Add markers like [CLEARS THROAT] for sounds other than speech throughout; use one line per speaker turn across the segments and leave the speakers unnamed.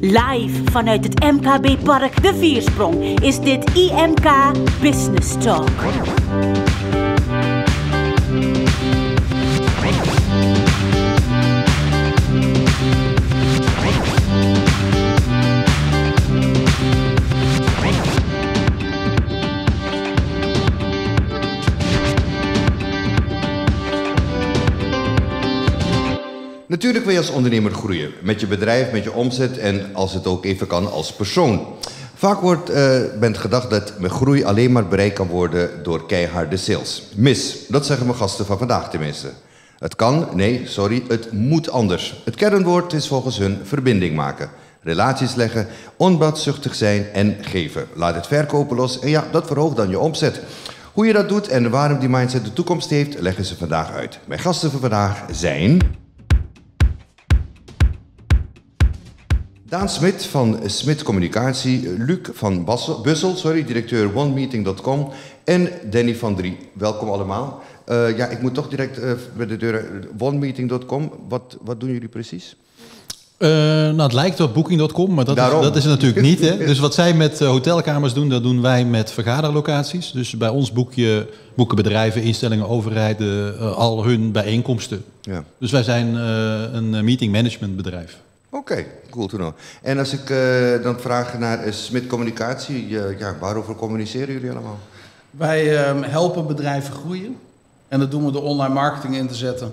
Live vanuit het MKB Park De Viersprong is dit IMK Business Talk.
Natuurlijk wil je als ondernemer groeien. Met je bedrijf, met je omzet en als het ook even kan als persoon. Vaak wordt uh, bent gedacht dat groei alleen maar bereikt kan worden door keiharde sales. Mis, dat zeggen mijn gasten van vandaag tenminste. Het kan, nee, sorry, het moet anders. Het kernwoord is volgens hun verbinding maken. Relaties leggen, onbaatzuchtig zijn en geven. Laat het verkopen los en ja, dat verhoogt dan je omzet. Hoe je dat doet en waarom die mindset de toekomst heeft, leggen ze vandaag uit. Mijn gasten van vandaag zijn... Daan Smit van Smit Communicatie, Luc van Bassel, Bussel, sorry, directeur OneMeeting.com en Danny van Drie. Welkom allemaal. Uh, ja, ik moet toch direct uh, bij de deur. OneMeeting.com, wat, wat doen jullie precies?
Uh, nou, het lijkt op Booking.com, maar dat is, dat is, het natuurlijk [LAUGHS] niet. Hè? Dus wat zij met hotelkamers doen, dat doen wij met vergaderlocaties. Dus bij ons boek je, boeken bedrijven, instellingen, overheden al hun bijeenkomsten. Ja. Dus wij zijn een meeting management bedrijf.
Oké, cool to know. En als ik uh, dan vraag naar uh, Smit Communicatie, uh, ja, waarover communiceren jullie allemaal?
Wij ehm, helpen bedrijven groeien. En dat doen we door online marketing in te zetten.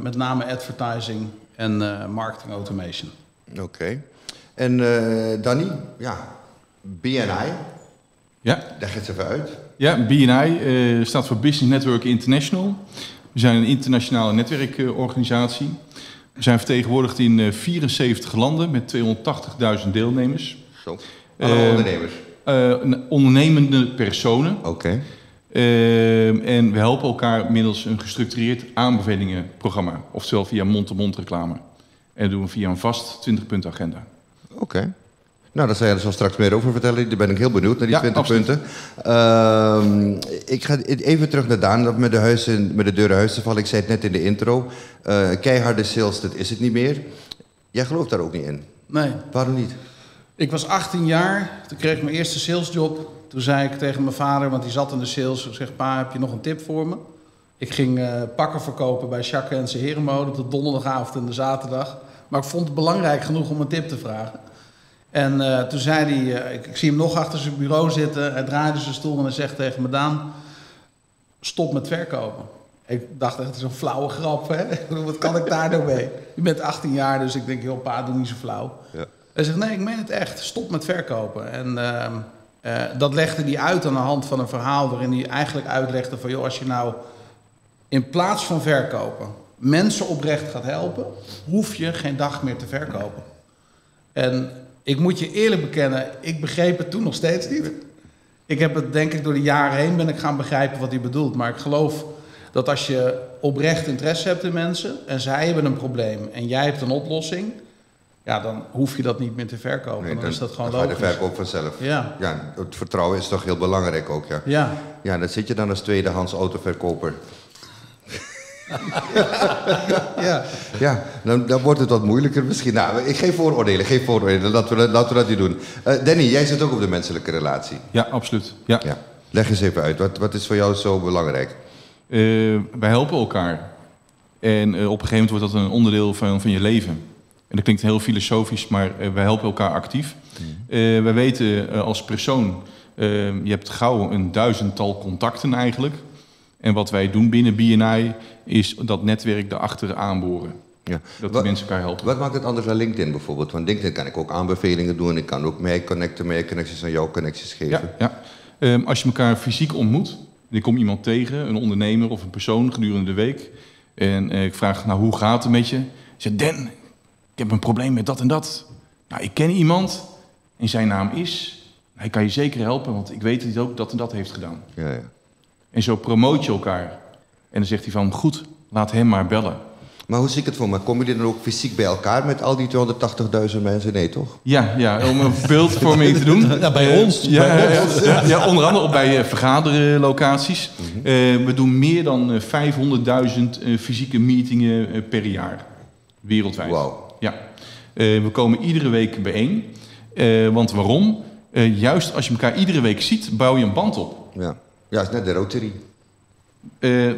met name advertising en marketing automation.
Oké. En Danny, ja, BNI. Ja. Leg het even uit.
Ja, BNI staat voor Business Network International. We zijn een internationale netwerkorganisatie. We zijn vertegenwoordigd in 74 eh, landen met 280.000 deelnemers.
Zo. Uh, ondernemers?
Uh, ondernemende personen.
Oké.
Uh, en we helpen elkaar middels een gestructureerd aanbevelingenprogramma. Oftewel via mond-to-mond reclame. En dat doen we via een vast 20 agenda.
Oké. Nou, daar zal je er zo straks meer over vertellen. Daar ben ik heel benieuwd naar die ja, 20 punten. Uh, ik ga even terug naar Daan, met de, huizen, met de deuren huis te vallen. Ik zei het net in de intro. Uh, keiharde sales, dat is het niet meer. Jij gelooft daar ook niet in?
Nee.
Waarom niet?
Ik was 18 jaar, toen kreeg ik mijn eerste salesjob. Toen zei ik tegen mijn vader, want die zat in de sales. Ik zeg, pa, heb je nog een tip voor me? Ik ging uh, pakken verkopen bij Jacques en zijn herenmode op de donderdagavond en de zaterdag. Maar ik vond het belangrijk genoeg om een tip te vragen. En uh, toen zei hij, uh, ik, ik, zie hem nog achter zijn bureau zitten. Hij draaide zijn stoel en hij zegt tegen me, Daan, stop met verkopen. Ik dacht echt, het is een flauwe grap, hè? [LAUGHS] Wat kan ik daar nou mee? Je bent 18 jaar, dus ik denk, joh, pa, doe niet zo flauw. Ja. Hij zegt, nee, ik meen het echt, stop met verkopen. En uh, dat legde hij uit aan de hand van een verhaal... waarin hij eigenlijk uitlegde van, joh, als je nou in plaats van verkopen... mensen oprecht gaat helpen, hoef je geen dag meer te verkopen. En ik moet je eerlijk bekennen, ik begreep het toen nog steeds niet. Ik heb het denk ik door de jaren heen ben ik gaan begrijpen wat hij bedoelt. Maar ik geloof dat als je oprecht interesse hebt in mensen en zij hebben een probleem en jij hebt een oplossing, ja, dan hoef je dat niet meer te verkopen. Nee, dan, dan, is dat gewoon dan logisch.
de verkoop vanzelf. Ja. ja. Het vertrouwen is toch heel belangrijk ook, ja. Ja. Ja, dan zit je dan als tweedehands autoverkoper. [LAUGHS] ja. ja, dan, dan wordt het wat moeilijker misschien. Nou, ik geef vooroordelen, geen vooroordelen. Laten we, laten we dat niet doen. Uh, Danny, jij zit ook op de menselijke relatie.
Ja, absoluut. Ja. ja.
Leg eens even uit. Wat, wat is voor jou zo belangrijk?
Uh, wij helpen elkaar. En uh, op een gegeven moment wordt dat een onderdeel van, van je leven. En dat klinkt heel filosofisch, maar wij helpen elkaar actief. Mm. wij weten als persoon, je hebt gauw een duizendtal contacten eigenlijk. En wat wij doen binnen BNI is dat netwerk daarachter aanboren. Ja. Dat de mensen elkaar helpen.
Wat maakt het anders dan LinkedIn bijvoorbeeld? Want LinkedIn kan ik ook aanbevelingen doen. Ik kan ook mij connecten, meer connecties aan jouw connecties geven.
Ja, ja. Um, als je elkaar fysiek ontmoet, je komt iemand tegen, een ondernemer of een persoon gedurende de week. En uh, ik vraag, nou hoe gaat het met je? Ze zegt, Dan, ik heb een probleem met dat en dat. Nou, ik ken iemand en zijn naam is. Hij kan je zeker helpen, want ik weet dat hij ook dat en dat heeft gedaan. Ja, ja. En zo promoot je elkaar. En dan zegt hij van, goed, laat hem maar bellen.
Maar hoe zie ik het voor me? Komen jullie dan ook fysiek bij elkaar met al die 280.000 mensen? Nee, toch?
Ja, ja om een beeldvorming te doen. [LAUGHS]
Ja, bij ons. Ja,
bij ons. Ja, ja, onder andere bij uh, vergaderlocaties. Mm uh, we doen meer dan 500.000 uh, fysieke meetingen per jaar. Wereldwijd.
Wow.
Ja. we komen iedere week bijeen. want waarom? juist als je elkaar iedere week ziet, bouw je een band op.
Ja, ja is net de Rotary.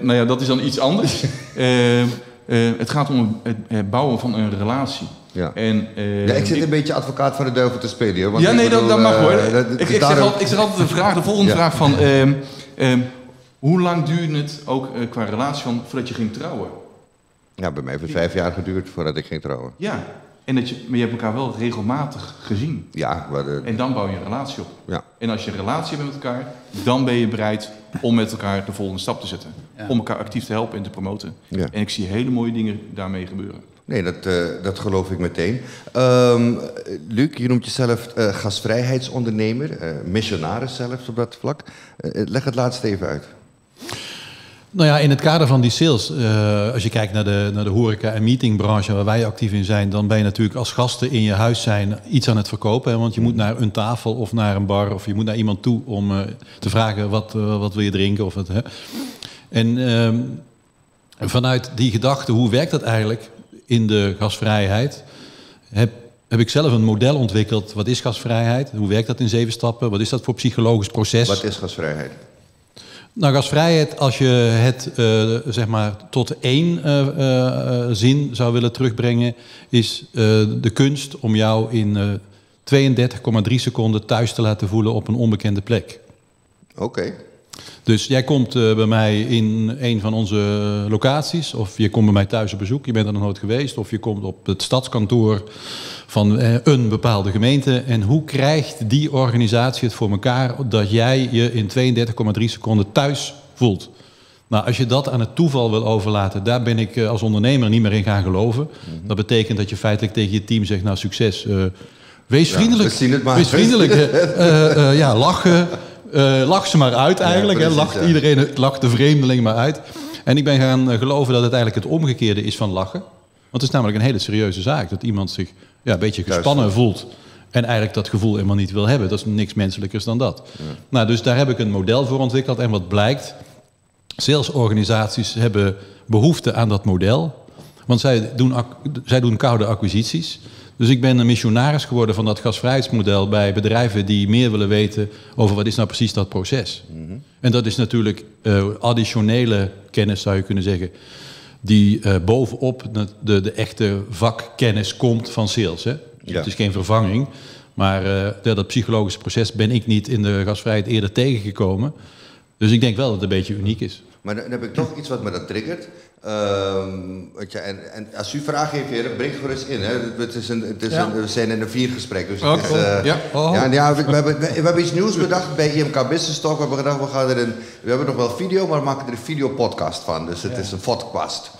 nou ja, dat is dan iets anders. [LAUGHS] het gaat om het bouwen van een relatie.
Ja. En, ja, ik zit een beetje advocaat van de duivel te spelen. Want
ja, nee, dat, mag hoor. ik, ik, zeg altijd, ik, zeg altijd, de vraag, de volgende [LAUGHS] vraag van... Ehm, ehm, hoe lang duurde het ook qua relatie van, voordat je ging trouwen?
Ja, bij mij heeft het vijf jaar geduurd voordat ik ging trouwen.
Ja, en dat je, maar je hebt elkaar wel regelmatig gezien.
Ja. Maar de...
En dan bouw je een relatie op.
Ja.
En als je een relatie hebt met elkaar, dan ben je bereid om met elkaar de volgende stap te zetten. Om elkaar actief te helpen en te promoten. Ja. En ik zie hele mooie dingen daarmee gebeuren.
Nee, dat, uh, dat geloof ik meteen. Um, Luc, je noemt jezelf uh, gastvrijheidsondernemer, uh, missionaris zelfs op dat vlak. leg het laatst even uit.
Nou ja, in het kader van die sales, uh, als je kijkt naar de, naar de horeca- en meetingbranche waar wij actief in zijn, dan ben je natuurlijk als gasten in je huis zijn iets aan het verkopen. Hè? Want je moet naar een tafel of naar een bar of je moet naar iemand toe om uh, te vragen wat, uh, wat wil je drinken. Of het, hè? En ehm, vanuit die gedachte, hoe werkt dat eigenlijk in de gasvrijheid, heb, heb ik zelf een model ontwikkeld. Wat is gasvrijheid? Hoe werkt dat in zeven stappen? Wat is dat voor psychologisch proces?
Wat is gasvrijheid?
Nou, gasvrijheid, als je het uh, zeg maar tot één uh, uh, zin zou willen terugbrengen, is de kunst om jou in 32,3 seconden thuis te laten voelen op een onbekende plek.
Oké.
Dus jij komt bij mij in een van onze locaties, of je komt bij mij thuis op bezoek, je bent er nog nooit geweest, of je komt op het stadskantoor van een bepaalde gemeente. En hoe krijgt die organisatie het voor elkaar dat jij je in 32,3 seconden thuis voelt? Nou, als je dat aan het toeval wil overlaten, daar ben ik als ondernemer niet meer in gaan geloven. Mhm. Dat betekent dat je feitelijk tegen je team zegt, nou succes, wees vriendelijk.
Ja, het maar.
Wees vriendelijk. uh, [LAUGHS] uh, ja, lachen. Lach ze maar uit eigenlijk. Ja, precies, hè. Lacht iedereen, lacht de vreemdeling maar uit. En ik ben gaan geloven dat het eigenlijk het omgekeerde is van lachen. Want het is namelijk een hele serieuze zaak. Dat iemand zich ja, een beetje gespannen voelt. En eigenlijk dat gevoel helemaal niet wil hebben. Dat is niks menselijkers dan dat. Nou, dus daar heb ik een model voor ontwikkeld. En wat blijkt, salesorganisaties hebben behoefte aan dat model. Want zij doen, zij doen koude acquisities. Dus ik ben een missionaris geworden van dat gasvrijheidsmodel bij bedrijven die meer willen weten over wat is nou precies dat proces. Mm En dat is natuurlijk uh, additionele kennis, zou je kunnen zeggen die uh, bovenop de, de, de, echte vakkennis komt van sales. Hè? Ja. Het is geen vervanging, maar uh, dat psychologische proces ben ik niet in de gasvrijheid eerder tegengekomen. Dus ik denk wel dat het een beetje uniek is.
Maar dan heb ik toch iets wat me dat triggert. Um, je, en, en, als u vragen heeft, heren, breng gerust in. Hè. Het is een, het is ja. een, we zijn in een viergesprek. Dus het is, uh, ja. Oh. ja, ja we, we, hebben, we, we, hebben iets nieuws bedacht bij IMK Business Talk. We hebben gedacht, we, gaan er een, we hebben nog wel video, maar we maken er een videopodcast van. Dus het ja. is een podcast.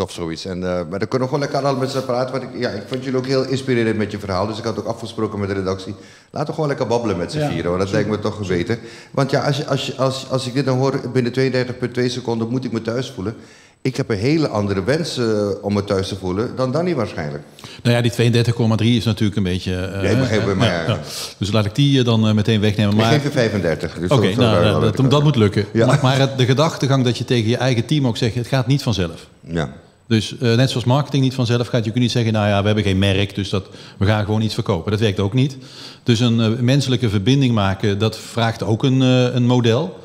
Of zoiets. En, uh, maar dan kunnen we gewoon lekker al met z'n praten. Want ik, ja, ik vond jullie ook heel inspirerend met je verhaal. Dus ik had ook afgesproken met de redactie. Laten we gewoon lekker babbelen met z'n ja, vieren. Want dat lijkt me toch geweten. Want ja, als, je, als, je, als, als ik dit dan hoor, binnen 32,2 seconden moet ik me thuis voelen. Ik heb een hele andere wens uh, om me thuis te voelen dan Danny waarschijnlijk.
Nou ja, die 32,3 is natuurlijk een beetje... Uh,
ja, begrijp.
Ja, Dus laat ik die dan meteen wegnemen.
Maar... Ik geef je 35. Dus
Oké, okay, nou, dat, dat, moet lukken. Maar, maar de gedachtegang dat je tegen je eigen team ook zegt, het gaat niet vanzelf.
Ja.
Dus uh, net zoals marketing niet vanzelf gaat, je kunt niet zeggen, nou ja, we hebben geen merk, dus dat, we gaan gewoon iets verkopen. Dat werkt ook niet. Dus een menselijke verbinding maken, dat vraagt ook een, een model.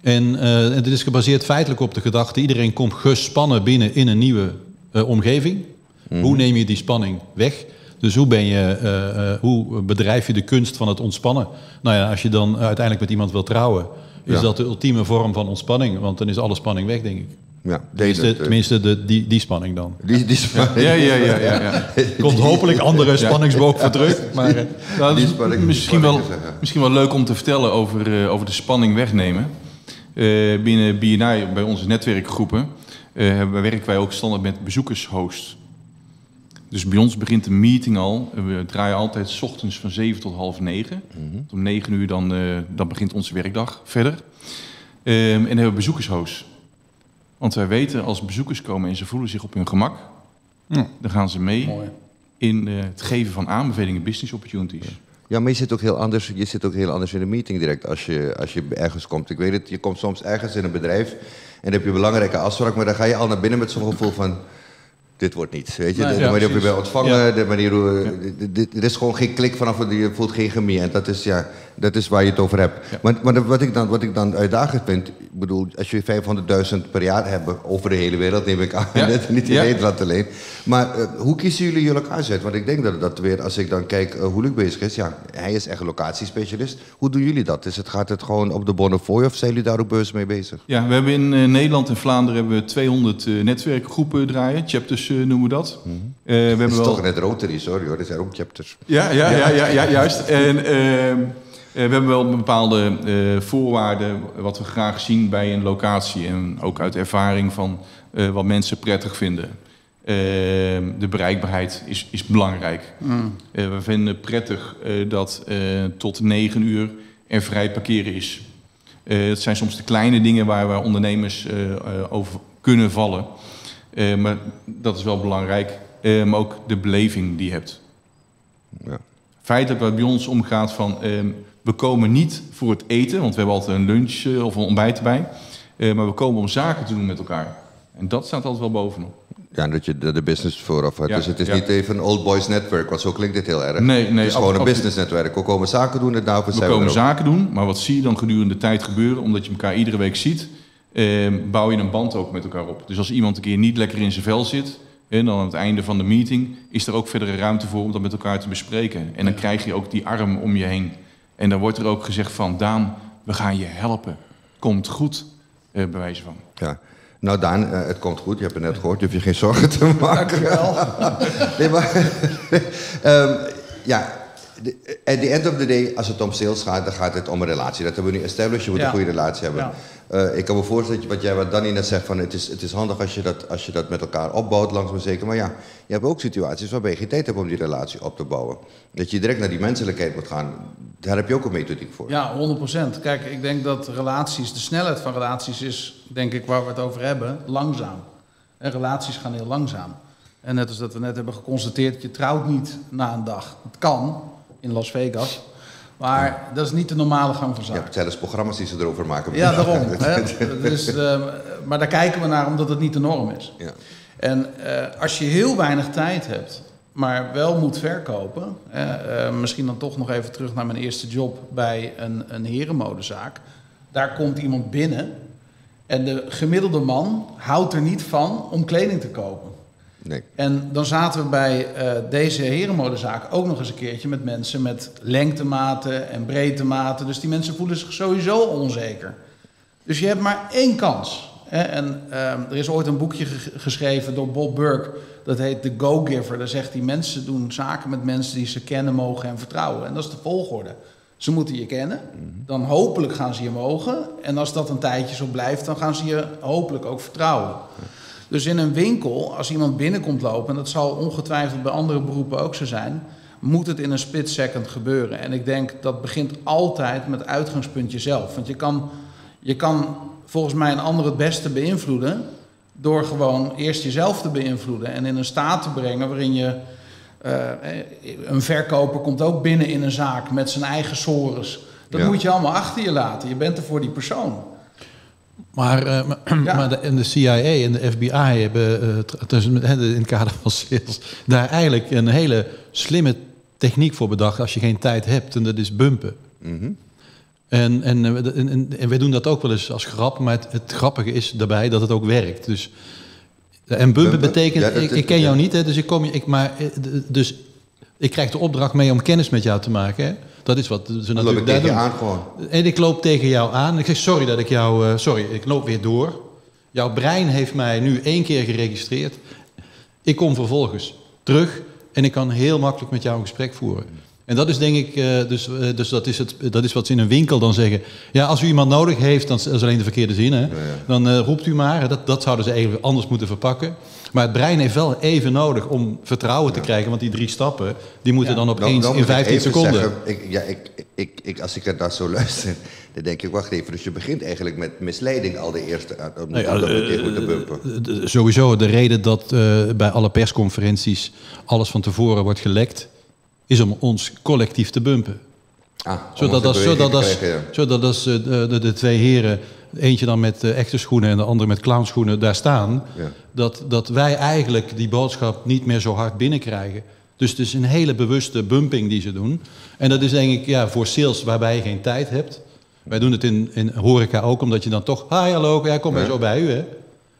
En het is gebaseerd feitelijk op de gedachte, iedereen komt gespannen binnen in een nieuwe omgeving. Mm. Hoe neem je die spanning weg? Dus hoe, ben je, hoe bedrijf je de kunst van het ontspannen? Nou ja, als je dan uiteindelijk met iemand wil trouwen, is ja. dat de ultieme vorm van ontspanning, want dan is alle spanning weg, denk ik.
Ja,
tenminste, tenminste de, die, die spanning dan.
Die, die spanning.
Ja, ja, ja. ja, ja. [LAUGHS]
Komt hopelijk andere spanningsboog voor terug. [LAUGHS] Maar, uh,
nou, misschien, wel, misschien wel leuk om te vertellen over, uh, over de spanning wegnemen. Uh, binnen BNI, bij onze netwerkgroepen, werken wij ook standaard met bezoekershost. Dus bij ons begint de meeting al. We draaien altijd s ochtends van 7 tot half 9. Mm -hmm. Om 9 uur dan, dan begint onze werkdag verder. Um, en dan hebben we bezoekershost. Want wij weten als bezoekers komen en ze voelen zich op hun gemak, ja. dan gaan ze mee Mooi. in uh, het geven van aanbevelingen, business opportunities. Ja.
Ja. maar je zit ook heel anders, je zit ook heel anders in de meeting direct als je, als je ergens komt. Ik weet het, je komt soms ergens in een bedrijf en dan heb je een belangrijke afspraak, maar dan ga je al naar binnen met zo'n gevoel van dit wordt niet. Weet je, de, manier waarop je bent ontvangen, de manier hoe. Er is gewoon geen klik vanaf, je voelt geen chemie. En dat is, ja, dat is waar je het over hebt. Maar, maar wat, ik dan, wat ik dan uitdagend vind, ik bedoel, als je 500.000 per jaar hebt over de hele wereld, neem ik aan, net, niet in Nederland alleen. Maar uh, hoe kiezen jullie je locatie uit? Want ik denk dat dat weer, als ik dan kijk uh, hoe Luc bezig is, ja, hij is echt locatiespecialist. Hoe doen jullie dat? Is het, gaat het gewoon op de Bonnefoy of zijn jullie daar ook bewust mee bezig?
Ja, we hebben in uh, Nederland en Vlaanderen hebben we 200 netwerkgroepen draaien, chapters noemen we dat.
Mm -hmm. we hebben het is wel... toch net Rotary, sorry hoor, dat zijn ook chapters.
Ja, ja, ja, ja, ja juist. [LAUGHS] En ehm, we hebben wel bepaalde voorwaarden wat we graag zien bij een locatie en ook uit ervaring van wat mensen prettig vinden. De bereikbaarheid is, is belangrijk. Mm. We vinden prettig dat tot negen uur er vrij parkeren is. het zijn soms de kleine dingen waar we ondernemers over kunnen vallen. maar dat is wel belangrijk. maar ook de beleving die je hebt. Ja. Dat het bij ons omgaat van... Ehm, we komen niet voor het eten, want we hebben altijd een lunch of een ontbijt erbij. maar we komen om zaken te doen met elkaar. En dat staat altijd wel bovenop.
Ja, dat je de, business vooraf hebt. dus het is niet even een old boys netwerk, want zo klinkt dit heel erg.
Nee, nee.
Het is gewoon een business netwerk. We komen zaken doen en daarvoor
we komen zaken doen, maar wat zie je dan gedurende de tijd gebeuren? Omdat je elkaar iedere week ziet, eh, bouw je een band ook met elkaar op. Dus als iemand een keer niet lekker in zijn vel zit, en dan aan het einde van de meeting, is er ook verdere ruimte voor om dat met elkaar te bespreken. En dan krijg je ook die arm om je heen. En dan wordt er ook gezegd van, Daan, we gaan je helpen. Komt goed, eh, bij wijze van.
Ja. Nou Daan, uh, het komt goed. Je hebt het net gehoord. Je hoeft je geen zorgen te [LAUGHS] maken. [LAUGHS] Nee, maar... um, [LAUGHS] ja, at the end of the day, als het om sales gaat, dan gaat het om een relatie. Dat hebben we nu established. Je moet ja. een goede relatie hebben. Ja. Uh, ik kan me voorstellen, wat jij wat Danny net zegt, van het is, het is handig als je, dat, als je dat met elkaar opbouwt, langzaam zeker. Maar ja, je hebt ook situaties waarbij je geen tijd hebt om die relatie op te bouwen. Dat je direct naar die menselijkheid moet gaan. Daar heb je ook een methodiek voor.
Ja, 100%. Kijk, ik denk dat relaties, de snelheid van relaties is, denk ik, waar we het over hebben, langzaam. En relaties gaan heel langzaam. En net als dat we net hebben geconstateerd, je trouwt niet na een dag. Het kan in Las Vegas. Maar dat is niet de normale gang van zaken.
Je hebt zelfs programma's die ze erover maken.
Ja, daarom. [LAUGHS] hè? Dus, uh, maar daar kijken we naar omdat het niet de norm is. Ja. En uh, als je heel weinig tijd hebt, maar wel moet verkopen... Uh, misschien dan toch nog even terug naar mijn eerste job bij een, een herenmodezaak. Daar komt iemand binnen en de gemiddelde man houdt er niet van om kleding te kopen.
Nee.
En dan zaten we bij uh, deze herenmodezaak ook nog eens een keertje met mensen met lengtematen en breedtematen. Dus die mensen voelen zich sowieso onzeker. Dus je hebt maar één kans. Hè? En uh, er is ooit een boekje geschreven door Bob Burke. Dat heet The Go-Giver. Daar zegt hij mensen doen zaken met mensen die ze kennen, mogen en vertrouwen. En dat is de volgorde. Ze moeten je kennen. Dan hopelijk gaan ze je mogen. En als dat een tijdje zo blijft, dan gaan ze je hopelijk ook vertrouwen. Dus in een winkel, als iemand binnenkomt lopen, en dat zal ongetwijfeld bij andere beroepen ook zo zijn, moet het in een split second gebeuren. En ik denk dat begint altijd met uitgangspunt jezelf. Want je kan, je kan volgens mij een ander het beste beïnvloeden door gewoon eerst jezelf te beïnvloeden en in een staat te brengen waarin je. Uh, een verkoper komt ook binnen in een zaak met zijn eigen sores. Dat moet je allemaal achter je laten. Je bent er voor die persoon.
Maar, uh, [CLEARS THROAT] maar, de, de, CIA en de FBI hebben uh, in het kader van [LAUGHS] sales daar eigenlijk een hele slimme techniek voor bedacht als je geen tijd hebt. En dat is bumpen. Mm en, en, en, en, wij doen dat ook wel eens als grap, maar het, het, grappige is daarbij dat het ook werkt. Dus, en bumpen, betekent, ik, ik, ken jou niet, hè, dus ik kom je, ik, maar, dus ik krijg de opdracht mee om kennis met jou te maken. Hè. Dat is wat ze natuurlijk
daar doen. aan gewoon.
En ik loop tegen jou aan. Ik zeg, sorry dat ik jou... Uh, sorry, ik loop weer door. Jouw brein heeft mij nu één keer geregistreerd. Ik kom vervolgens terug en ik kan heel makkelijk met jou een gesprek voeren. En dat is denk ik, uh, dus, uh, dus dat, is het, dat is wat ze in een winkel dan zeggen. Ja, als u iemand nodig heeft, dan dat is alleen de verkeerde zin, hè? Ja, ja. dan uh, roept u maar. Dat, dat zouden ze even anders moeten verpakken. Maar het brein heeft wel even nodig om vertrouwen te krijgen. Want die drie stappen, die moeten dan opeens in 15 seconden. Zeggen,
ik, ja, ik, ik, ik, als ik er daar zo [LAUGHS] luister, dan denk ik, wacht even. Dus je begint eigenlijk met misleiding al de eerste, om nee, nou uh, te bumpen.
Sowieso, de reden dat bij alle persconferenties alles van tevoren wordt gelekt is om ons collectief te bumpen.
Ah,
zodat als, zodat als, zodat als de, de, de, twee heren eentje dan met echte schoenen en de andere met clownschoenen daar staan, dat, dat wij eigenlijk die boodschap niet meer zo hard binnenkrijgen. Dus het is een hele bewuste bumping die ze doen. En dat is denk ik ja, voor sales waarbij je geen tijd hebt. Wij doen het in, in horeca ook, omdat je dan toch... Hi, hallo, ja, kom maar zo bij u, hè.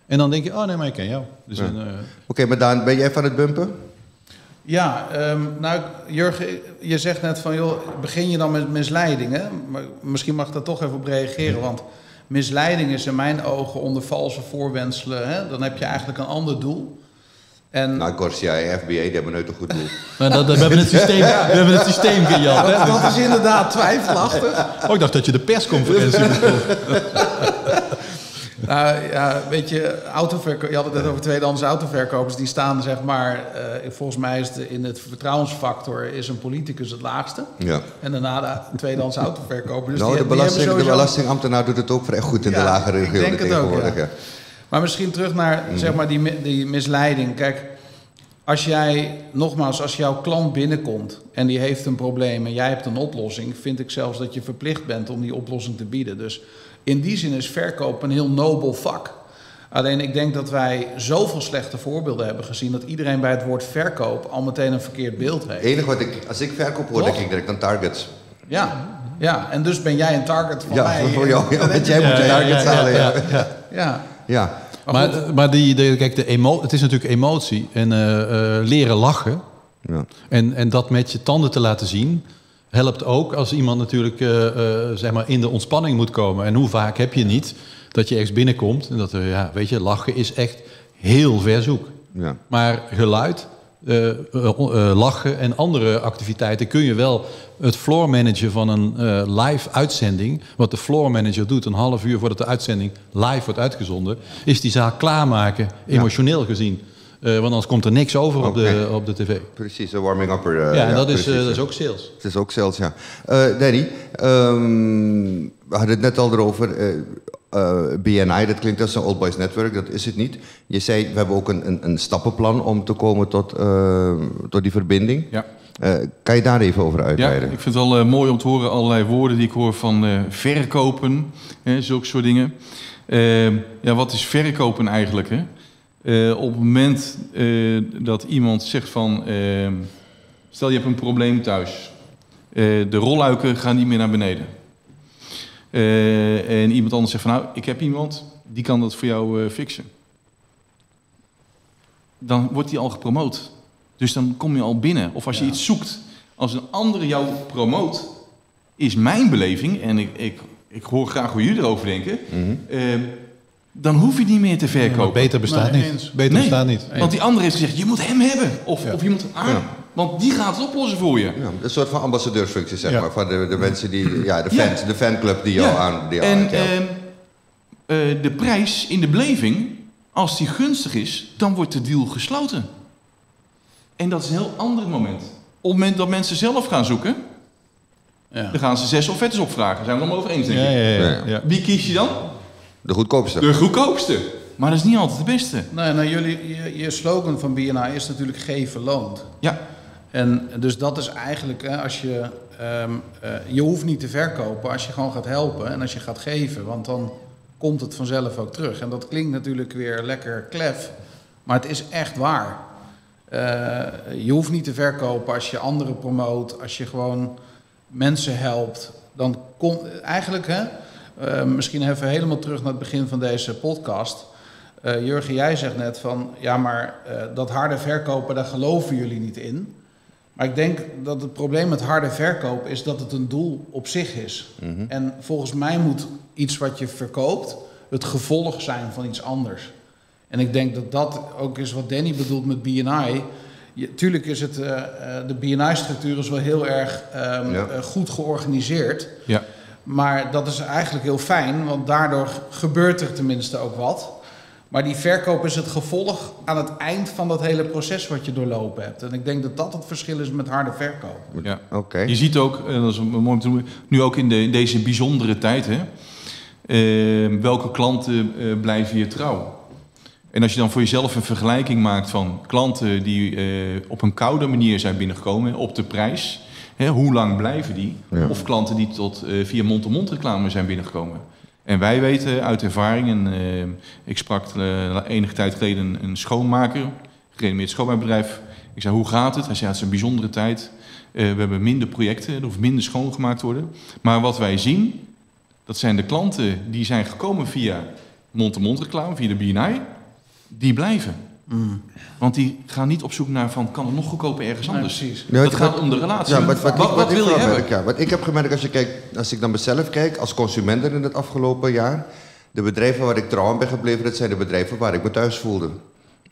En dan denk je, oh nee, maar ik ken jou. Dus
ja. uh... Oké, maar Daan, ben jij van het bumpen?
Ja, um, nou Jurgen, je zegt net van, joh, begin je dan met misleidingen? Maar misschien mag ik daar toch even op reageren, want misleiding is in mijn ogen onder valse voorwenselen. Hè? Dan heb je eigenlijk een ander doel.
En... Nou, Corsia en FBA, die hebben nooit een goed doel. [LAUGHS]
Maar dat, we, hebben het systeem, we hebben het systeem gejat.
Dat, dat is inderdaad twijfelachtig.
Oh, ik dacht dat je de persconferentie [LAUGHS]
Nou ja, weet je, autoverko- je had het net over tweedehands autoverkopers. Die staan zeg maar, uh, volgens mij is de, in het vertrouwensfactor is een politicus het laagste.
Ja.
En daarna de tweedehands autoverkoper. Dus
nou,
die,
de, belasting, sowieso... de belastingambtenaar doet het ook vrij goed in ja, de lagere regionen tegenwoordig. Ook, ja.
Maar misschien terug naar mm. zeg maar, die, die misleiding. Kijk, als jij, nogmaals, als jouw klant binnenkomt en die heeft een probleem en jij hebt een oplossing, vind ik zelfs dat je verplicht bent om die oplossing te bieden. Dus in die zin is verkoop een heel nobel vak. Alleen ik denk dat wij zoveel slechte voorbeelden hebben gezien dat iedereen bij het woord verkoop al meteen een verkeerd beeld heeft.
Het enige wat ik, als ik verkoop hoor, denk ik direct aan targets.
Ja, ja, en dus ben jij een target van
ja,
mij.
Voor jou, ja, want jij moet de targets halen. Ja, ja,
ja.
ja.
Maar, maar, die, de, kijk, de emo, het is natuurlijk emotie en uh, uh, leren lachen. Ja. En, en dat met je tanden te laten zien helpt ook als iemand natuurlijk uh, zeg maar in de ontspanning moet komen. En hoe vaak heb je niet dat je ergens binnenkomt en dat er, ja, weet je, lachen is echt heel ver zoek. Ja. Maar geluid, uh, lachen en andere activiteiten kun je wel het floor manager van een live uitzending, wat de floor manager doet een half uur voordat de uitzending live wordt uitgezonden, is die zaak klaarmaken, emotioneel gezien. Uh, want anders komt er niks over op, de, op de tv.
Precies, een warming-upper.
Uh, ja, en dat, is, uh, dat is ook sales.
Het is ook sales, ja. Danny, um, we hadden het net al erover. BNI, dat klinkt als een Old Boys Network, dat is het niet. Je zei, we hebben ook een, een, een stappenplan om te komen tot, tot die verbinding.
Ja.
kan je daar even over uitweiden?
Ja, ik vind het wel mooi om te horen allerlei woorden die ik hoor van verkopen, hè, zulke soort dingen. Ehm, ja, wat is verkopen eigenlijk? Hè? Uh, op het moment uh, dat iemand zegt van, uh, stel je hebt een probleem thuis, de rolluiken gaan niet meer naar beneden. en iemand anders zegt van, nou, ik heb iemand, die kan dat voor jou fixen. Dan wordt die al gepromoot. Dus dan kom je al binnen. Of als je iets zoekt, als een andere jou promoot, is mijn beleving, en ik, ik, ik hoor graag hoe jullie erover denken, mm -hmm dan hoef je niet meer te verkopen.
beter bestaat niet. Beter nee, bestaat niet.
Want die andere heeft gezegd, je moet hem hebben. Of, of je moet aan. Ja. Want die gaat het oplossen voor je. Ja,
een soort van ambassadeursfunctie, zeg maar. Van de, de mensen die, ja, de fans, de fanclub die jou aan. Die
en uh, uh, de prijs in de beleving, als die gunstig is, dan wordt de deal gesloten. En dat is een heel ander moment. Op het moment dat mensen zelf gaan zoeken, dan gaan ze zes offertes opvragen. Zijn we het allemaal over eens, denk ik? Wie kies je dan?
De goedkoopste.
De goedkoopste. Maar dat is niet altijd de beste.
Nee, nou, jullie, je, je slogan van BNA is natuurlijk geven loont.
Ja.
En dus dat is eigenlijk, hè, als je, um, uh, je hoeft niet te verkopen als je gewoon gaat helpen en als je gaat geven, want dan komt het vanzelf ook terug. En dat klinkt natuurlijk weer lekker klef, maar het is echt waar. Uh, je hoeft niet te verkopen als je anderen promoot, als je gewoon mensen helpt. Dan komt eigenlijk, hè, uh, misschien even helemaal terug naar het begin van deze podcast. Uh, Jurgen, jij zegt net van ja, maar uh, dat harde verkopen, daar geloven jullie niet in. Maar ik denk dat het probleem met harde verkoop is dat het een doel op zich is. Mm -hmm. En volgens mij moet iets wat je verkoopt het gevolg zijn van iets anders. En ik denk dat dat ook is wat Danny bedoelt met BNI. tuurlijk is het, uh, de BNI-structuur is wel heel erg um, ja. goed georganiseerd.
Ja.
Maar dat is eigenlijk heel fijn, want daardoor gebeurt er tenminste ook wat. Maar die verkoop is het gevolg aan het eind van dat hele proces wat je doorlopen hebt. En ik denk dat dat het verschil is met harde verkoop.
Ja, oké. Je ziet ook, en dat is mooi om te noemen, nu ook in, de, in deze bijzondere tijd, hè, uh, welke klanten uh, blijven je trouw? En als je dan voor jezelf een vergelijking maakt van klanten die uh, op een koude manier zijn binnengekomen op de prijs hoe lang blijven die? Of klanten die tot, uh, via mond-to-mond reclame zijn binnengekomen. En wij weten uit ervaring, en ik sprak enige tijd geleden een schoonmaker, gerenommeerd schoonmaakbedrijf. Ik zei, hoe gaat het? Hij zei, het is een bijzondere tijd. we hebben minder projecten, er hoeft minder schoongemaakt worden. Maar wat wij zien, dat zijn de klanten die zijn gekomen via mond-to-mond reclame, via de BNI. Die blijven. Mm. Want die gaan niet op zoek naar van kan het nog goedkoper ergens anders. precies. dat gaat om de relatie. Ja, wat, wat, wil je hebben?
Ja, wat ik heb gemerkt als je kijkt, als ik dan mezelf kijk als consument in het afgelopen jaar, de bedrijven waar ik trouw aan ben gebleven, dat zijn de bedrijven waar ik me thuis voelde.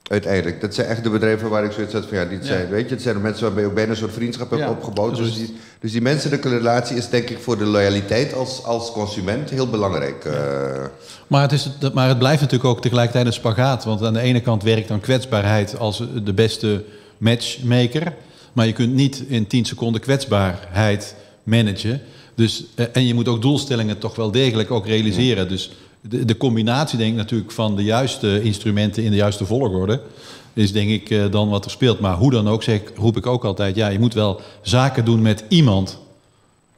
Uiteindelijk. Dat zijn echt de bedrijven waar ik zoiets had van ja, dit zijn, weet je, het zijn de mensen waarbij je ook bijna een soort vriendschap hebt opgebouwd. Dus die, dus die menselijke relatie is denk ik voor de loyaliteit als, als consument heel belangrijk. Uh.
Maar, het is, maar het blijft natuurlijk ook tegelijkertijd een spagaat. Want aan de ene kant werkt dan kwetsbaarheid als de beste matchmaker. Maar je kunt niet in 10 seconden kwetsbaarheid managen. Dus, eh, en je moet ook doelstellingen toch wel degelijk ook realiseren. Dus de, de, combinatie denk ik natuurlijk van de juiste instrumenten in de juiste volgorde is denk ik uh, dan wat er speelt. Maar hoe dan ook zeg, roep ik ook altijd, ja, je moet wel zaken doen met iemand.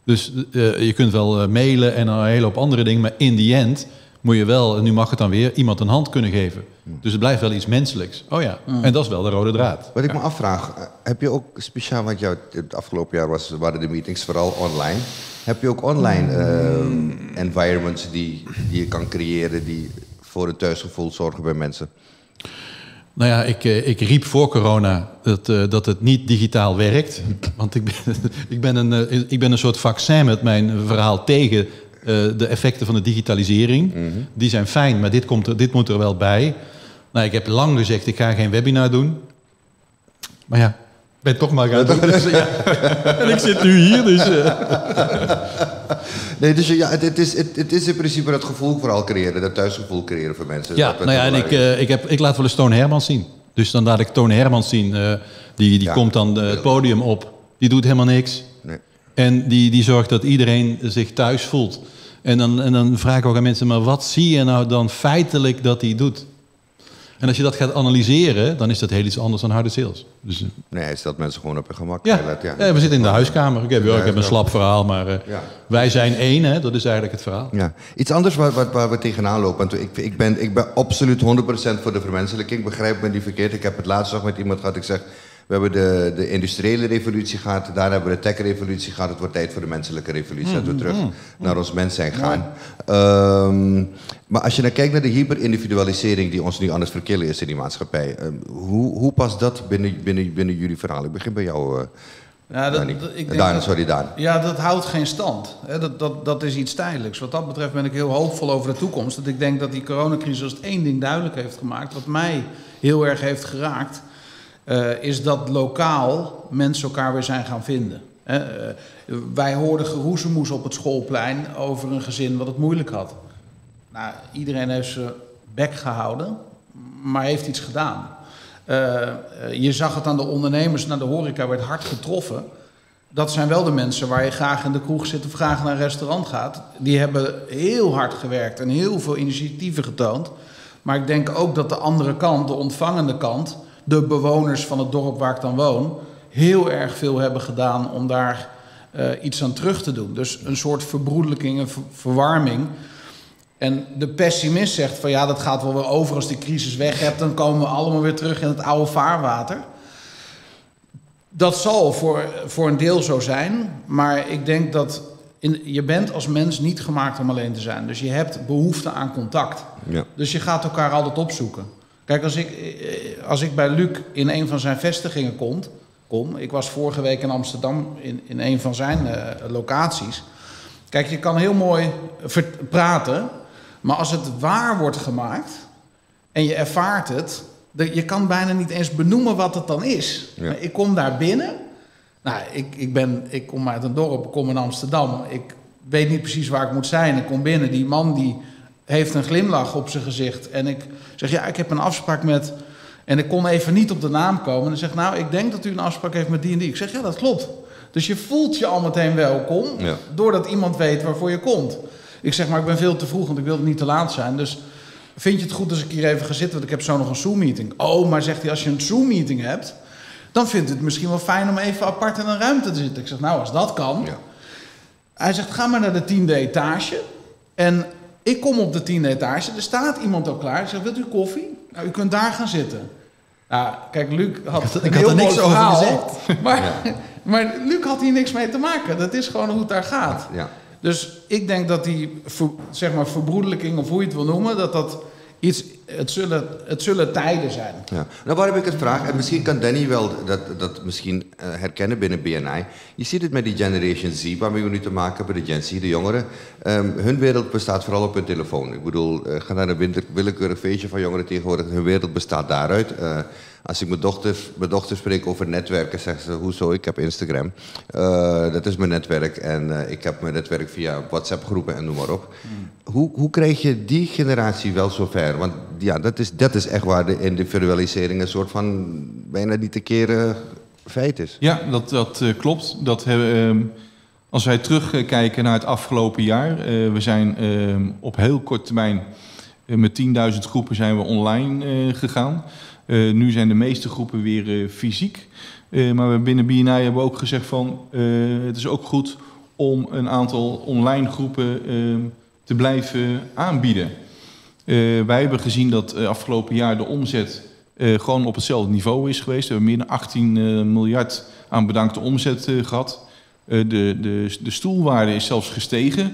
Dus uh, je kunt wel uh, mailen en een hele hoop andere dingen, maar in die end moet je wel, nu mag het dan weer, iemand een hand kunnen geven. Dus het blijft wel iets menselijks. Oh ja, en dat is wel de rode draad.
Wat ik me afvraag, heb je ook speciaal, want jou, het afgelopen jaar was, waren de meetings vooral online. Heb je ook online uh, environments die, die je kan creëren die voor een thuisgevoel zorgen bij mensen?
Nou ja, ik, eh, ik riep voor corona dat, uh, dat het niet digitaal werkt. [LAUGHS] Want ik ben, [LAUGHS] ik, ben een, ik ben een soort vaccin met mijn verhaal tegen de effecten van de digitalisering. Mhm. Die zijn fijn, maar dit, komt er, dit moet er wel bij. Nou, ik heb lang gezegd, ik ga geen webinar doen. Maar ja, ben toch maar gaan doen. Dus, [LAUGHS] ja. [LAUGHS] En ik zit nu hier, dus... Uh. [LAUGHS]
Nee, dus ja, het, is, het, het, is in principe dat gevoel vooral creëren, dat thuisgevoel creëren voor mensen.
Ja, nou ja, en ik, uh, ik, heb, ik laat wel eens Toon Hermans zien. Dus dan laat ik Toon Hermans zien. Uh, die die komt dan het podium op. Die doet helemaal niks. En die, die zorgt dat iedereen zich thuis voelt. En dan, en dan vraag ik ook aan mensen, maar wat zie je nou dan feitelijk dat hij doet? En als je dat gaat analyseren, dan is dat heel iets anders dan harde sales.
Dus, eh, nee, hij stelt mensen gewoon op hun gemak.
Ja, ja. ja we zitten in de huiskamer. Ik heb, ik heb een slap verhaal, maar uh, wij zijn één, hè? dat is eigenlijk het verhaal.
Ja. Iets anders waar, waar, waar we tegenaan lopen. Want ik, ik, ben, ik ben absoluut 100% voor de vermenselijking. Begrijp me niet verkeerd. Ik heb het laatst nog met iemand gehad. Ik zeg, we hebben de, de industriële revolutie gehad, daarna hebben we de tech-revolutie gehad. Het wordt tijd voor de menselijke revolutie, dat we mm, terug mm, mm. naar ons mens zijn gaan. Ehm, maar als je dan kijkt naar de hyperindividualisering die ons nu aan het verkillen is in die maatschappij. Uh, hoe, hoe past dat binnen, binnen, binnen jullie verhaal? Ik begin bij jou. Uh, ja, dat, ik denk Daan, sorry Daan.
Ja, dat houdt geen stand. Dat, dat, dat is iets tijdelijks. Wat dat betreft ben ik heel hoopvol over de toekomst. Dat ik denk dat die coronacrisis één ding duidelijk heeft gemaakt. Wat mij heel erg heeft geraakt uh, is dat lokaal mensen elkaar weer zijn gaan vinden. Uh, wij hoorden geroezemoes op het schoolplein over een gezin wat het moeilijk had. Nou, iedereen heeft zijn bek gehouden, maar heeft iets gedaan. Uh, je zag het aan de ondernemers, naar de horeca werd hard getroffen. Dat zijn wel de mensen waar je graag in de kroeg zit of graag naar een restaurant gaat. Die hebben heel hard gewerkt en heel veel initiatieven getoond. Maar ik denk ook dat de andere kant, de ontvangende kant, de bewoners van het dorp waar ik dan woon heel erg veel hebben gedaan om daar uh, iets aan terug te doen. Dus een soort verbroedelijking, een verwarming. En de pessimist zegt van ja, dat gaat wel weer over als die crisis weg hebt, dan komen we allemaal weer terug in het oude vaarwater. Dat zal voor, voor een deel zo zijn, maar ik denk dat in, je bent als mens niet gemaakt om alleen te zijn. Dus je hebt behoefte aan contact. Ja. Dus je gaat elkaar altijd opzoeken. Kijk, als ik, eh, als ik bij Luc in een van zijn vestigingen kom, kom ik was vorige week in Amsterdam in, in een van zijn uh, locaties. Kijk, je kan heel mooi praten, maar als het waar wordt gemaakt en je ervaart het, je kan bijna niet eens benoemen wat het dan is. Ik kom daar binnen. Nou, ik, ik, ben, ik kom uit een dorp, ik kom in Amsterdam. Ik weet niet precies waar ik moet zijn. Ik kom binnen, die man die heeft een glimlach op zijn gezicht. En ik zeg, ja, ik heb een afspraak met... En ik kon even niet op de naam komen. En hij zegt, nou, ik denk dat u een afspraak heeft met die en die. Ik zeg, ja, dat klopt. Dus je voelt je al meteen welkom, doordat iemand weet waarvoor je komt. Ik zeg, maar ik ben veel te vroeg, want ik wil niet te laat zijn. Dus vind je het goed als ik hier even ga zitten, want ik heb zo nog een Zoom-meeting. Oh, maar zegt hij, als je een Zoom-meeting hebt, dan vindt het misschien wel fijn om even apart in een ruimte te zitten. Ik zeg, nou, als dat kan. Ja. Hij zegt, ga maar naar de tiende etage. En Ik kom op de tiende etage, er staat iemand al klaar. Ik zeg, wilt u koffie? Nou, u kunt daar gaan zitten. Nou, kijk, Luc had,
ik had, ik had er niks over gezegd. [LAUGHS]
Maar, [LAUGHS] maar Luc had hier niks mee te maken. Dat is gewoon hoe het daar gaat.
Ja.
Dus ik denk dat die zeg maar, verbroedelijking, of hoe je het wil noemen, dat dat het, zullen, het zullen tijden zijn.
Ja. Nou, waarom ik het vraag, en misschien kan Danny wel dat, dat misschien uh, herkennen binnen BNI. Je ziet het met die Generation Z, waarmee we nu te maken hebben, de Gen Z, de jongeren. Um, hun wereld bestaat vooral op hun telefoon. Ik bedoel, uh, ga naar een willekeurig feestje van jongeren tegenwoordig, hun wereld bestaat daaruit. Uh, als ik mijn dochter, mijn dochter spreek over netwerken, zegt ze, hoezo, ik heb Instagram. Uh, dat is mijn netwerk en uh, ik heb mijn netwerk via WhatsApp groepen en noem maar op. Mm. Hoe, hoe krijg je die generatie wel zover? Want ja, dat is, dat is echt waar de individualisering een soort van bijna niet te keren feit is.
Ja, dat, dat uh, klopt. Dat hebben, als wij terugkijken naar het afgelopen jaar, we zijn op heel kort termijn met 10.000 groepen zijn we online gegaan. Uh, nu zijn de meeste groepen weer uh, fysiek. Uh, maar binnen BNI hebben we ook gezegd van het is ook goed om een aantal online groepen te blijven aanbieden. wij hebben gezien dat afgelopen jaar de omzet gewoon op hetzelfde niveau is geweest. We hebben meer dan 18 miljard aan bedankte omzet gehad. de, de, de stoelwaarde is zelfs gestegen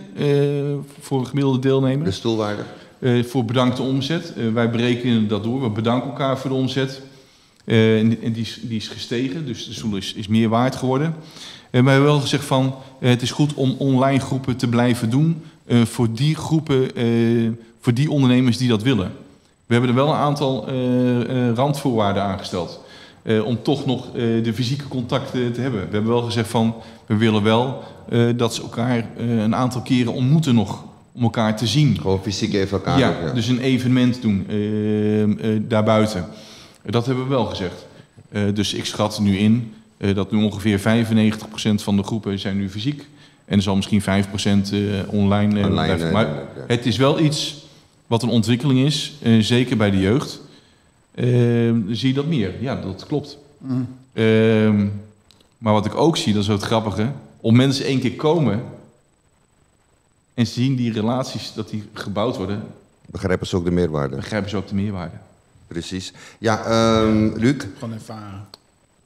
voor een gemiddelde deelnemer.
De stoelwaarde?
Uh, voor bedankte omzet. Uh, wij berekenen dat door. We bedanken elkaar voor de omzet. Uh, en, die, is, die, is, gestegen, dus de stoel is, is meer waard geworden. maar we hebben wel gezegd van het is goed om online groepen te blijven doen voor die groepen, voor die ondernemers die dat willen. We hebben er wel een aantal randvoorwaarden aangesteld. om toch nog de fysieke contacten te hebben. We hebben wel gezegd van we willen wel dat ze elkaar een aantal keren ontmoeten nog om elkaar te zien.
Gewoon fysiek even elkaar.
Ja, ja. dus een evenement doen uh, uh, daarbuiten. Dat hebben we wel gezegd. Uh, dus ik schat nu in dat nu ongeveer 95% van de groepen zijn nu fysiek. En er zal misschien 5% online, online blijven. Maar het is wel iets wat een ontwikkeling is, zeker bij de jeugd. Ehm, zie je dat meer? Ja, dat klopt. Mm. Ehm, maar wat ik ook zie, dat is het grappige. Om mensen één keer komen, en zien die relaties dat die gebouwd worden.
Begrijpen ze ook de meerwaarde?
Begrijpen ze ook de meerwaarde.
Precies. Ja, um, Luc?
Gewoon ervaren.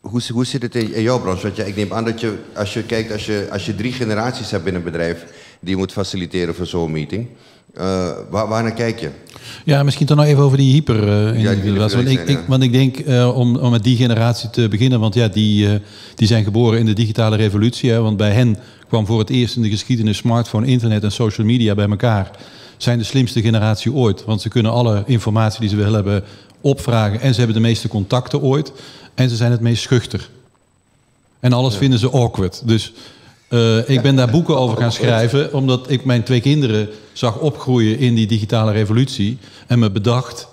Hoe, hoe zit het in, in jouw branche? Want ja, ik neem aan dat je, als je kijkt, als je, als je drie generaties hebt binnen een bedrijf die je moet faciliteren voor zo'n meeting, uh, waar, waar naar kijk je?
Ja, misschien toch nog even over die hyper uh, ja, die want, ik, ik, want ik denk, uh, om, om met die generatie te beginnen, want ja, die, die zijn geboren in de digitale revolutie. Hè, want bij hen kwam voor het eerst in de geschiedenis smartphone, internet en social media bij elkaar. Zijn de slimste generatie ooit. Want ze kunnen alle informatie die ze willen hebben opvragen. En ze hebben de meeste contacten ooit. En ze zijn het meest schuchter. En alles vinden ze awkward. Dus uh, ik ben daar boeken over gaan schrijven. Omdat ik mijn twee kinderen zag opgroeien in die digitale revolutie. En me bedacht,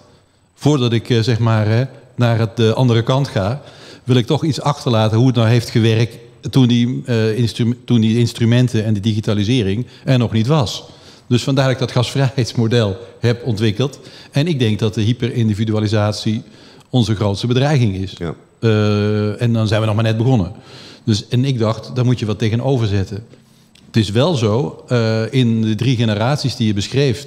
voordat ik uh, zeg maar naar de andere kant ga... wil ik toch iets achterlaten hoe het nou heeft gewerkt toen die, toen die instrumenten en de digitalisering er nog niet was. Dus vandaar dat ik dat gasvrijheidsmodel heb ontwikkeld. En ik denk dat de hyperindividualisatie onze grootste bedreiging is. Ja. Uh, en dan zijn we nog maar net begonnen. Dus, en ik dacht, daar moet je wat tegenover zetten. Het is wel zo, uh, in de drie generaties die je beschreef,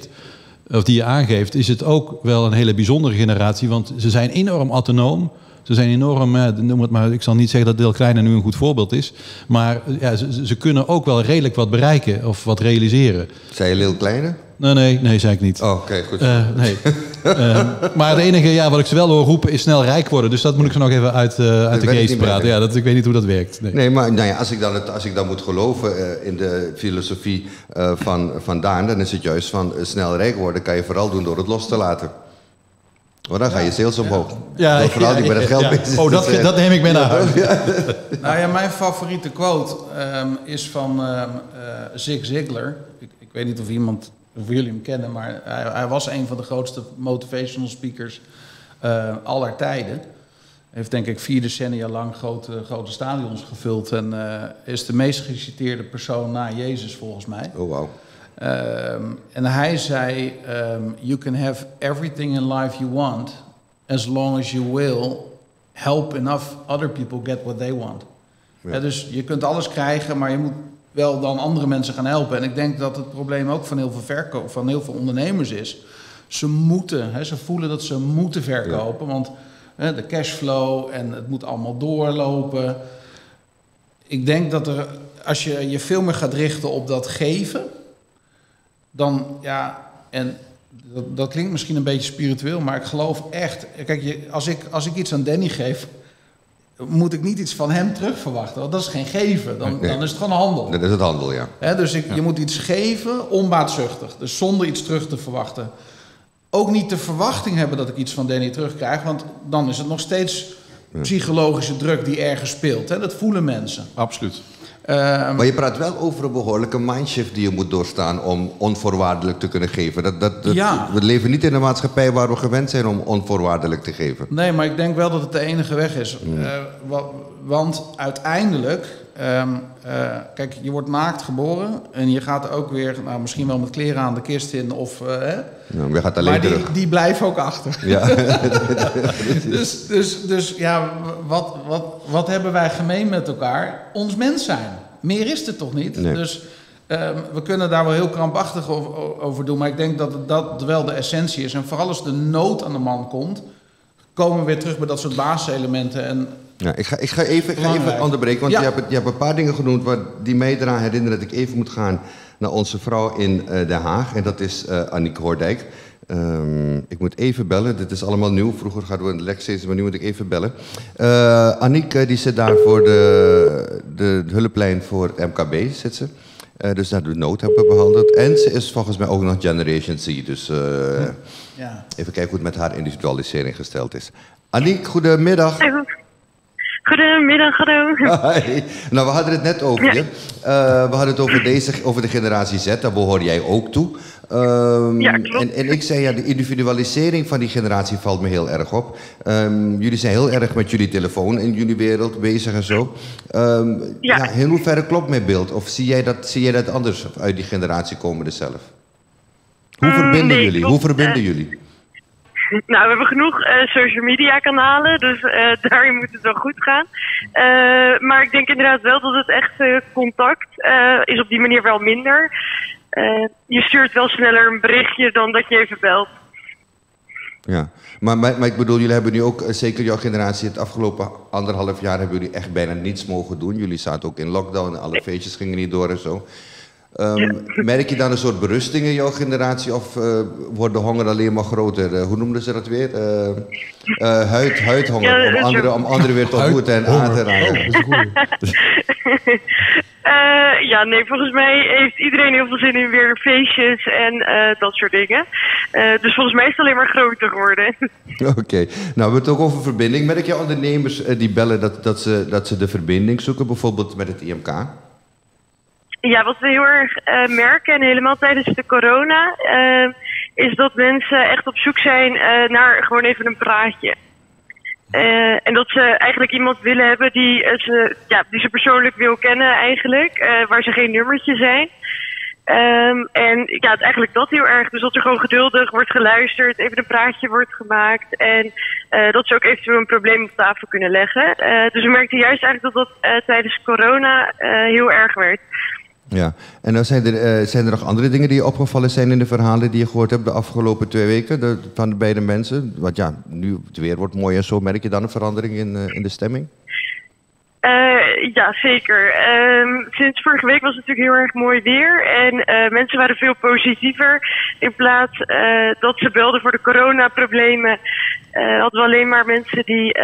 of die je aangeeft, is het ook wel een hele bijzondere generatie. Want ze zijn enorm autonoom. Ze zijn enorm, eh, noem het maar, ik zal niet zeggen dat Deel Kleine nu een goed voorbeeld is. Maar ja, ze, ze, kunnen ook wel redelijk wat bereiken of wat realiseren.
Zei je Deel Kleine?
Nee, nee, nee, zei ik niet.
Oh, oké, goed.
Uh, nee. uh, [LAUGHS] maar het enige ja, wat ik ze wel hoor roepen is snel rijk worden. Dus dat moet ik ze nog even uit, uh, uit de geest praten. Ja, dat, ik weet niet hoe dat werkt.
Nee, nee maar nou ja, als, ik dan het, als ik dan moet geloven in de filosofie van, van Daan... dan is het juist van snel rijk worden kan je vooral doen door het los te laten. Maar dan ga je sales omhoog. Ja, ja vooral die met het geld bezig
Oh, dat, dat neem ik mee naar huis. [LAUGHS]
nou ja, mijn favoriete quote um, is van um, uh, Zig Ziglar. Ik, ik, weet niet of iemand of jullie hem kennen, maar hij, hij, was een van de grootste motivational speakers uh, aller tijden. Heeft denk ik vier decennia lang grote, grote stadions gevuld en uh, is de meest geciteerde persoon na Jezus volgens mij.
Oh wow.
Um, en hij zei: um, You can have everything in life you want, as long as you will help enough other people get what they want. Ja. Dus je kunt alles krijgen, maar je moet wel dan andere mensen gaan helpen. En ik denk dat het probleem ook van heel veel, verkoop, van heel veel ondernemers is. Ze moeten, hè, ze voelen dat ze moeten verkopen. Want hè, de cashflow en het moet allemaal doorlopen. Ik denk dat er, als je je veel meer gaat richten op dat geven, dan ja, en dat, dat klinkt misschien een beetje spiritueel, maar ik geloof echt. Kijk, je, als, ik, als ik iets aan Danny geef, moet ik niet iets van hem terug verwachten. Want dat is geen geven. Dan, dan is het gewoon handel.
Dat is het handel, ja.
dus ik, je moet iets geven onbaatzuchtig. Dus zonder iets terug te verwachten. Ook niet de verwachting hebben dat ik iets van Danny terugkrijg. Want dan is het nog steeds psychologische druk die ergens speelt. Hè? Dat voelen mensen.
Absoluut.
Ehm, maar je praat wel over een behoorlijke mindshift die je moet doorstaan om onvoorwaardelijk te kunnen geven. Dat, dat,
ja.
We leven niet in een maatschappij waar we gewend zijn om onvoorwaardelijk te geven.
Nee, maar ik denk wel dat het de enige weg is. Mm. want uiteindelijk, ehm, eh, kijk, je wordt naakt geboren en je gaat ook weer, nou, misschien wel met kleren aan de kist in of. Uh, hè?
Ja, je gaat alleen
maar
die,
die blijven ook achter. Ja. [LAUGHS] [LAUGHS] dus, dus, dus ja, wat, wat, wat hebben wij gemeen met elkaar? Ons mens zijn. Meer is het toch niet? Dus ehm, we kunnen daar wel heel krampachtig over, over, doen. Maar ik denk dat dat wel de essentie is. En vooral als de nood aan de man komt, komen we weer terug bij dat soort basiselementen. En
ja, ik, ga, ik ga even, ik ga even onderbreken, want je, hebt, je hebt een paar dingen genoemd waar, die mij eraan herinneren dat ik even moet gaan naar onze vrouw in uh, Den Haag. En dat is uh, Annick Hoordijk. Um, ik moet even bellen. Dit is allemaal nieuw. Vroeger hadden we een lek steeds, maar nu moet ik even bellen. Uh, Annick die zit daar voor de, de hulplijn voor het MKB. Zit ze. Uh, dus daar de nood hebben we behandeld. En ze is volgens mij ook nog Generation C. Dus uh, ja. even kijken hoe het met haar individualisering gesteld is. Annick, goedemiddag.
Goedemiddag, hallo.
Hi. Nou, we hadden het net over je. Uh, we hadden het over, deze, over de generatie Z, daar behoor jij ook toe. Um,
ja, klopt.
En, en, ik zei, ja, de individualisering van die generatie valt me heel erg op. Um, jullie zijn heel erg met jullie telefoon in jullie wereld bezig en zo. Um, ja. ja. in hoeverre klopt mijn beeld? Of zie jij dat, zie jij dat anders uit die generatie komende zelf? Hoe verbinden
nee,
jullie?
Klopt.
Hoe verbinden uh, jullie?
Nou, we hebben genoeg uh, social media kanalen, dus uh, [LAUGHS] daarin moet het wel goed gaan. Uh, maar ik denk inderdaad wel dat het echt contact is op die manier wel minder. je stuurt wel sneller een berichtje dan dat je even belt.
Ja, maar, maar, maar, ik bedoel, jullie hebben nu ook, zeker jouw generatie, het afgelopen anderhalf jaar hebben jullie echt bijna niets mogen doen. Jullie zaten ook in lockdown, alle feestjes gingen niet door en zo. Um, merk je dan een soort berusting in jouw generatie of uh, wordt de honger alleen maar groter? Uh, hoe noemden ze dat weer? Uh, huid, huidhonger, ja, om, anderen, om anderen weer tot goed en aan te raken.
Oh, [LAUGHS] ja, nee, volgens mij heeft iedereen heel veel zin in weer feestjes en dat soort dingen. dus volgens mij is het alleen maar groter geworden. [LAUGHS]
Oké, okay. nou we hebben het ook over verbinding. Merk je ondernemers die bellen dat, dat, ze, dat ze de verbinding zoeken, bijvoorbeeld met het IMK?
Ja, wat we heel erg uh, merken, en helemaal tijdens de corona, uh, is dat mensen echt op zoek zijn uh, naar gewoon even een praatje. en dat ze eigenlijk iemand willen hebben die, ze, ja, die ze persoonlijk wil kennen eigenlijk, waar ze geen nummertje zijn. Um, en ja, het eigenlijk dat heel erg. Dus dat er gewoon geduldig wordt geluisterd, even een praatje wordt gemaakt. En dat ze ook eventueel een probleem op tafel kunnen leggen. Dus we merkten juist eigenlijk dat dat tijdens corona heel erg werd.
Ja, en dan zijn er, uh, zijn er nog andere dingen die je opgevallen zijn in de verhalen die je gehoord hebt de afgelopen twee weken van de beide mensen? Want ja, nu het weer wordt mooi en zo. Merk je dan een verandering in, uh, in de stemming?
Uh, ja, zeker. Ehm, sinds vorige week was het natuurlijk heel erg mooi weer. En mensen waren veel positiever. In plaats dat ze belden voor de coronaproblemen, hadden we alleen maar mensen die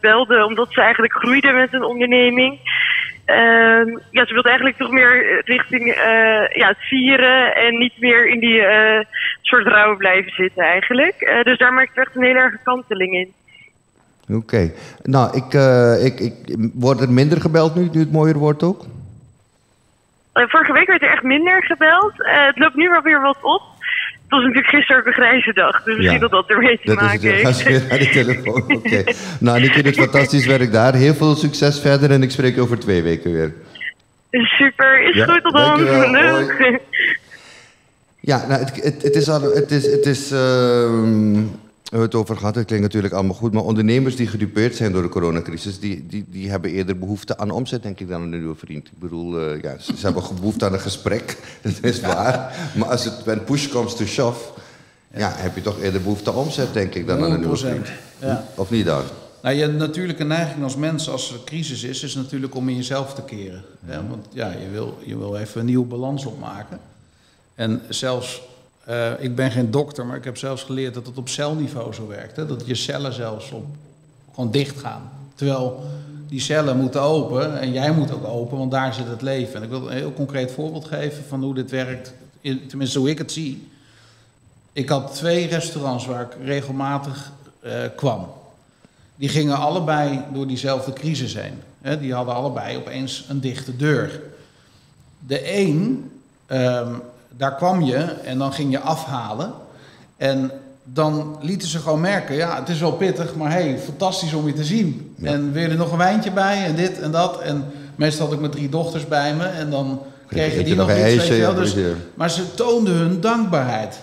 belden omdat ze eigenlijk groeiden met een onderneming. Uh, ja, ze wilde eigenlijk toch meer richting uh, ja, het vieren en niet meer in die uh, soort rouw blijven zitten eigenlijk. Dus daar maakt echt een hele erge kanteling in.
Oké. Okay. Nou, ik, ik, ik, word er minder gebeld nu, nu het mooier wordt ook?
vorige week werd er echt minder gebeld. het loopt nu wel weer wat op. Het was natuurlijk gisteren ook een grijze dag, dus misschien ja, dat dat ermee te dat maken heeft.
Is weer naar de telefoon, [LAUGHS] oké. Okay. nou, Nicky doet fantastisch werk daar. Heel veel succes verder en ik spreek over twee weken weer.
Super, is ja, goed tot dan. [LAUGHS]
Ja, nou, het, het, het, is al, het is, het is uh, hebben het over gehad. Het klinkt natuurlijk allemaal goed. Maar ondernemers die gedupeerd zijn door de coronacrisis... die, die, die hebben eerder behoefte aan omzet, denk ik, dan een nieuwe vriend. Ik bedoel, uh, ja, ze, hebben behoefte aan een gesprek. [LAUGHS] Dat is waar. Maar als het when push comes to shove... Ja. heb je toch eerder behoefte aan omzet, denk ik, dan aan een nieuwe vriend. Ja. Of niet dan?
Nou, je natuurlijke neiging als mens, als er crisis is, is natuurlijk om in jezelf te keren. Ja, want ja, je wil, je wil even een nieuwe balans opmaken. En zelfs, uh, ik ben geen dokter, maar ik heb zelfs geleerd dat het op celniveau zo werkt. Hè? Dat je cellen zelfs op, gewoon dicht gaan. Terwijl die cellen moeten open en jij moet ook open, want daar zit het leven. En ik wil een heel concreet voorbeeld geven van hoe dit werkt, tenminste hoe ik het zie. Ik had twee restaurants waar ik regelmatig uh, kwam. Die gingen allebei door diezelfde crisis heen. die hadden allebei opeens een dichte deur. De een, um, daar kwam je en dan ging je afhalen. En dan lieten ze gewoon merken, ja, het is wel pittig, maar hey, fantastisch om je te zien. En weer er nog een wijntje bij en dit en dat. En meestal had ik mijn drie dochters bij me en dan kregen die nog, nog iets. Dus, maar ze toonden hun dankbaarheid.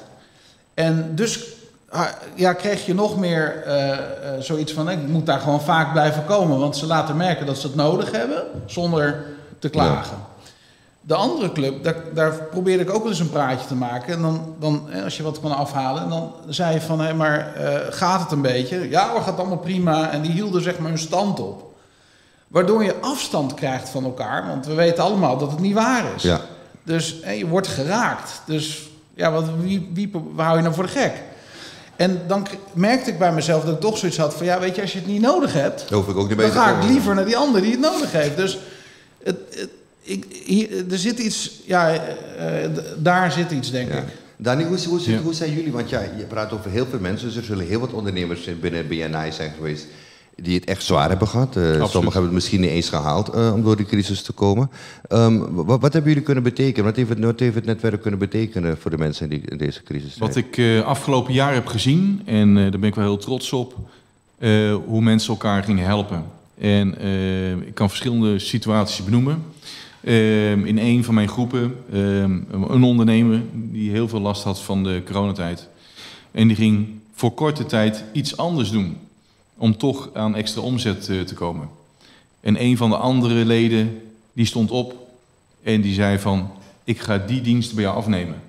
En dus ah, ja, kreeg je nog meer uh, uh, zoiets van, ik moet daar gewoon vaak blijven komen. Want ze laten merken dat ze het nodig hebben, zonder te klagen. De andere club, daar, daar, probeerde ik ook wel eens een praatje te maken. En dan, dan als je wat kon afhalen, en dan zei je van, hé, maar uh, gaat het een beetje? Ja, het gaat allemaal prima. En die hielden zeg maar hun stand op. Waardoor je afstand krijgt van elkaar, want we weten allemaal dat het niet waar is. Ja. Dus je wordt geraakt. Dus ja, wat, wie, wie, hou je nou voor de gek? En dan merkte ik bij mezelf dat ik toch zoiets had van... ja, weet je, als je het niet nodig hebt...
Hoef ik ook niet
dan ga ik liever naar die ander die het nodig heeft. Dus het, het, ik, hier, er zit iets... Ja, uh, daar zit iets, denk ik.
Dani, hoe, hoe, hoe, hoe, zijn jullie? Want ja, je praat over heel veel mensen. Dus er zullen heel wat ondernemers binnen BNI zijn geweest die het echt zwaar hebben gehad. Uh, sommigen hebben het misschien niet eens gehaald uh, om door die crisis te komen. Um, wat, wat, hebben jullie kunnen betekenen? Wat heeft, het, wat heeft het netwerk kunnen betekenen voor de mensen die in deze crisis zijn?
Wat ik uh, afgelopen jaar heb gezien, en daar ben ik wel heel trots op, hoe mensen elkaar gingen helpen. En ik kan verschillende situaties benoemen. Ehm, in een van mijn groepen, ehm, een ondernemer die heel veel last had van de coronatijd. En die ging voor korte tijd iets anders doen om toch aan extra omzet eh, te komen. En een van de andere leden die stond op en die zei van ik ga die dienst bij jou afnemen.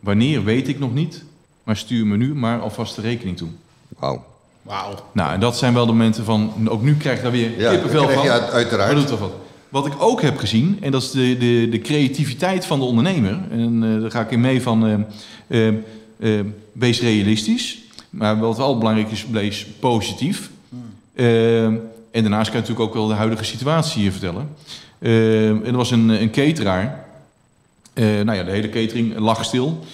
Wanneer weet ik nog niet, maar stuur me nu maar alvast de rekening toe.
Wauw.
Wauw. Nou, en dat zijn wel de momenten van, ook nu krijg je daar weer ja, kippenvel van.
Ja, uiteraard.
doet wat. Wat ik ook heb gezien, en dat is de, de, de creativiteit van de ondernemer. En uh, daar ga ik in mee van, uh, uh, wees realistisch. Maar wat wel belangrijk is, bleef positief. Uh, en daarnaast kan je natuurlijk ook wel de huidige situatie hier vertellen. Uh, en er was een, een cateraar. Nou ja, de hele catering lag stil.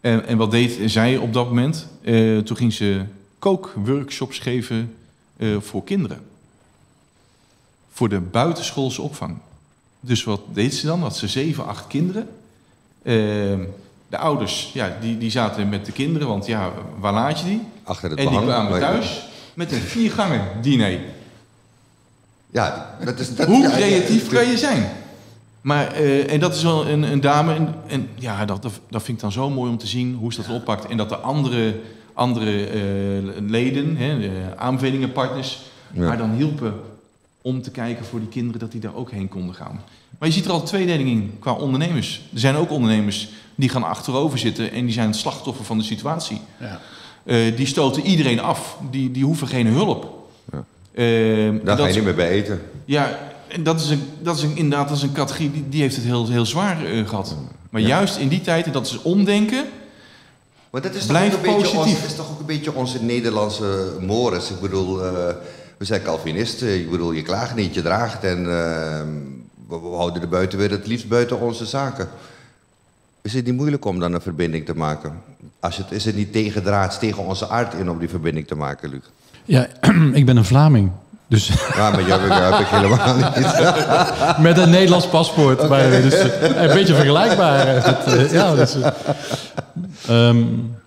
En, en wat deed zij op dat moment? toen ging ze kookworkshops geven voor kinderen. Voor de buitenschoolse opvang. Dus wat deed ze dan? Had ze zeven, acht kinderen. Ehm, de ouders, ja, die, die zaten met de kinderen, want ja, waar laat je die?
Achter het
En die kwamen thuis met een viergangen diner.
Ja, dat is... Dat,
Hoe creatief kan je zijn? Maar, uh, en dat is wel een, een dame, en, en ja, dat, dat, vind ik dan zo mooi om te zien hoe ze dat oppakt. En dat de andere, andere uh, leden, hè, de aanbevelingenpartners, ja. haar dan hielpen om te kijken voor die kinderen dat die daar ook heen konden gaan. Maar je ziet er al tweedeling in qua ondernemers. Er zijn ook ondernemers die gaan achterover zitten en die zijn het slachtoffer van de situatie. Ja. Uh, die stoten iedereen af, die, die hoeven geen hulp. Ja.
Uh, Daar ga je niet meer bij eten.
Ja, en dat is, een, dat is een, inderdaad dat is een categorie die, die heeft het heel, heel zwaar uh, gehad. Maar juist in die tijd, en dat is omdenken,
maar dat is toch, ook een beetje ons, is toch ook een beetje onze Nederlandse mores. Ik bedoel, we zijn Calvinisten. Ik bedoel, je klaagt niet, je draagt. En ehm, we, we houden de buitenwereld het liefst buiten onze zaken. Is het niet moeilijk om dan een verbinding te maken? Als het, is het niet tegendraads tegen onze aard in om die verbinding te maken, Luc?
Ja, [CLEARS THROAT] ik ben een Vlaming. Dus...
Ja, maar jou heb ik helemaal niet. [LAUGHS]
Met een Nederlands paspoort. Okay. dus, eh, een beetje vergelijkbaar. Eh, ja, dus, um, [LAUGHS]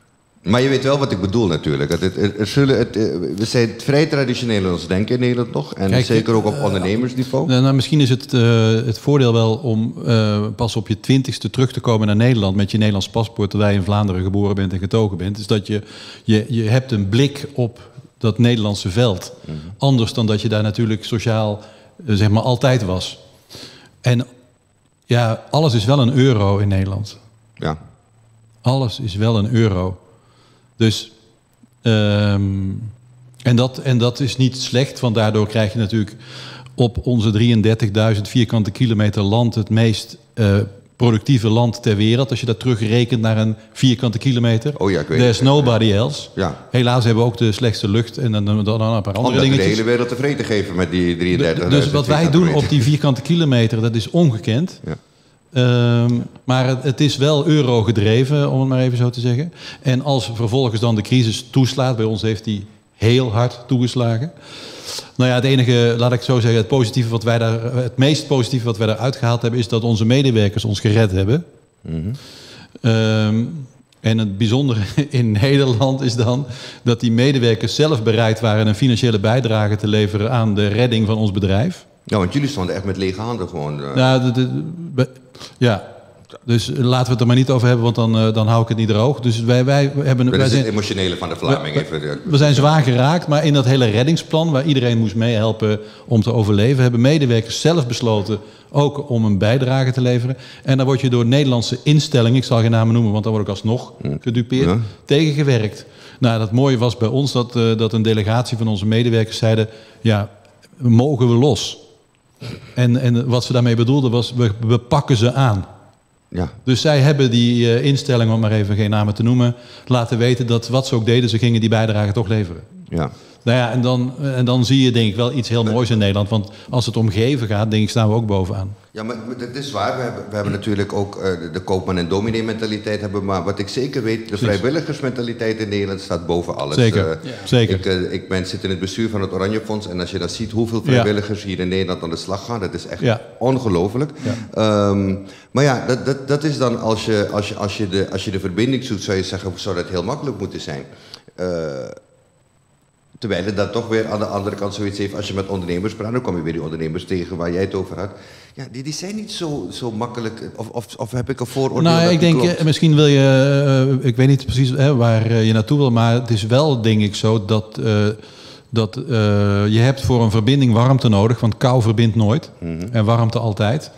Maar je weet wel wat ik bedoel natuurlijk. Het, er zullen het, eh, we zijn vrij traditioneel in ons denken in Nederland nog. En zeker ook op uh, ondernemersniveau.
Nou, nou, misschien is het, uh, het voordeel wel om uh, pas op je twintigste terug te komen naar Nederland... met je Nederlands paspoort, terwijl je in Vlaanderen geboren bent en getogen bent. Is dat je, je, je hebt een blik op dat Nederlandse veld. Mm -hmm. Anders dan dat je daar natuurlijk sociaal zeg maar altijd was. En ja, alles is wel een euro in Nederland.
Ja.
Alles is wel een euro. Dus, um, en, dat, en dat is niet slecht, want daardoor krijg je natuurlijk op onze 33.000 vierkante kilometer land het meest uh, productieve land ter wereld. Als je dat terugrekent naar een vierkante kilometer.
Oh ja, ik weet
There's
het.
nobody else.
Ja.
Helaas hebben we ook de slechtste lucht en dan, dan, dan een paar andere
Om
dingen.
de hele wereld tevreden geven met die 33.000
Dus wat wij doen op die vierkante kilometer, dat is ongekend.
Ja.
Um, maar het, het, is wel euro gedreven, om het maar even zo te zeggen. En als vervolgens dan de crisis toeslaat, bij ons heeft die heel hard toegeslagen. Nou ja, het enige, laat ik zo zeggen, het, positieve wat wij daar, het meest positieve wat wij eruit gehaald hebben, is dat onze medewerkers ons gered hebben.
Mm -hmm.
um, en het bijzondere [LAUGHS] in Nederland is dan dat die medewerkers zelf bereid waren een financiële bijdrage te leveren aan de redding van ons bedrijf.
Ja, want jullie stonden echt met lege handen gewoon. Uh...
Nou, de, de, ja. Dus laten we het er maar niet over hebben, want dan, uh, dan hou ik het niet droog. Dus wij, wij hebben...
Dat
wij
is
zijn,
het emotionele van de Vlaming.
We, we, we, zijn zwaar geraakt, maar in dat hele reddingsplan... waar iedereen moest meehelpen om te overleven... hebben medewerkers zelf besloten ook om een bijdrage te leveren. En dan word je door Nederlandse instellingen... ik zal geen namen noemen, want dan word ik alsnog gedupeerd... Ja. tegengewerkt. Nou, dat mooie was bij ons dat, uh, dat een delegatie van onze medewerkers zeiden... ja, mogen we los? En, en wat ze daarmee bedoelden was, we, we pakken ze aan.
Ja.
Dus zij hebben die uh, instelling, om maar even geen namen te noemen, laten weten dat wat ze ook deden, ze gingen die bijdrage toch leveren.
Ja.
Nou ja, en dan, en dan zie je denk ik wel iets heel moois in Nederland. Want als het om geven gaat, denk ik, staan we ook bovenaan.
Ja, maar dat is waar. We hebben, we hebben natuurlijk ook uh, de, koopman- en dominee mentaliteit. Hebben, maar wat ik zeker weet, de vrijwilligersmentaliteit in Nederland staat boven alles.
Zeker, uh, ja. zeker.
Ik, uh, ik ben, zit in het bestuur van het Oranje Fonds. En als je dan ziet hoeveel vrijwilligers ja. hier in Nederland aan de slag gaan. Dat is echt
ja.
ongelooflijk. Um, maar ja, dat, dat, dat is dan als je, als, je, als, je de, als je de verbinding zoekt, zou je zeggen, zou dat heel makkelijk moeten zijn. Terwijl het dan toch weer aan de andere kant zoiets heeft. Als je met ondernemers praat, dan kom je weer die ondernemers tegen waar jij het over had. Ja, die, die zijn niet zo, zo makkelijk. Of, of, of heb ik een vooroordeel?
Nou,
dat
ik denk,
klopt?
misschien wil je. Uh, ik weet niet precies hè, waar je naartoe wil. Maar het is wel, denk ik, zo dat. Uh, dat uh, je hebt voor een verbinding warmte nodig. Want kou verbindt nooit.
Mhm.
Mm -hmm. En warmte altijd.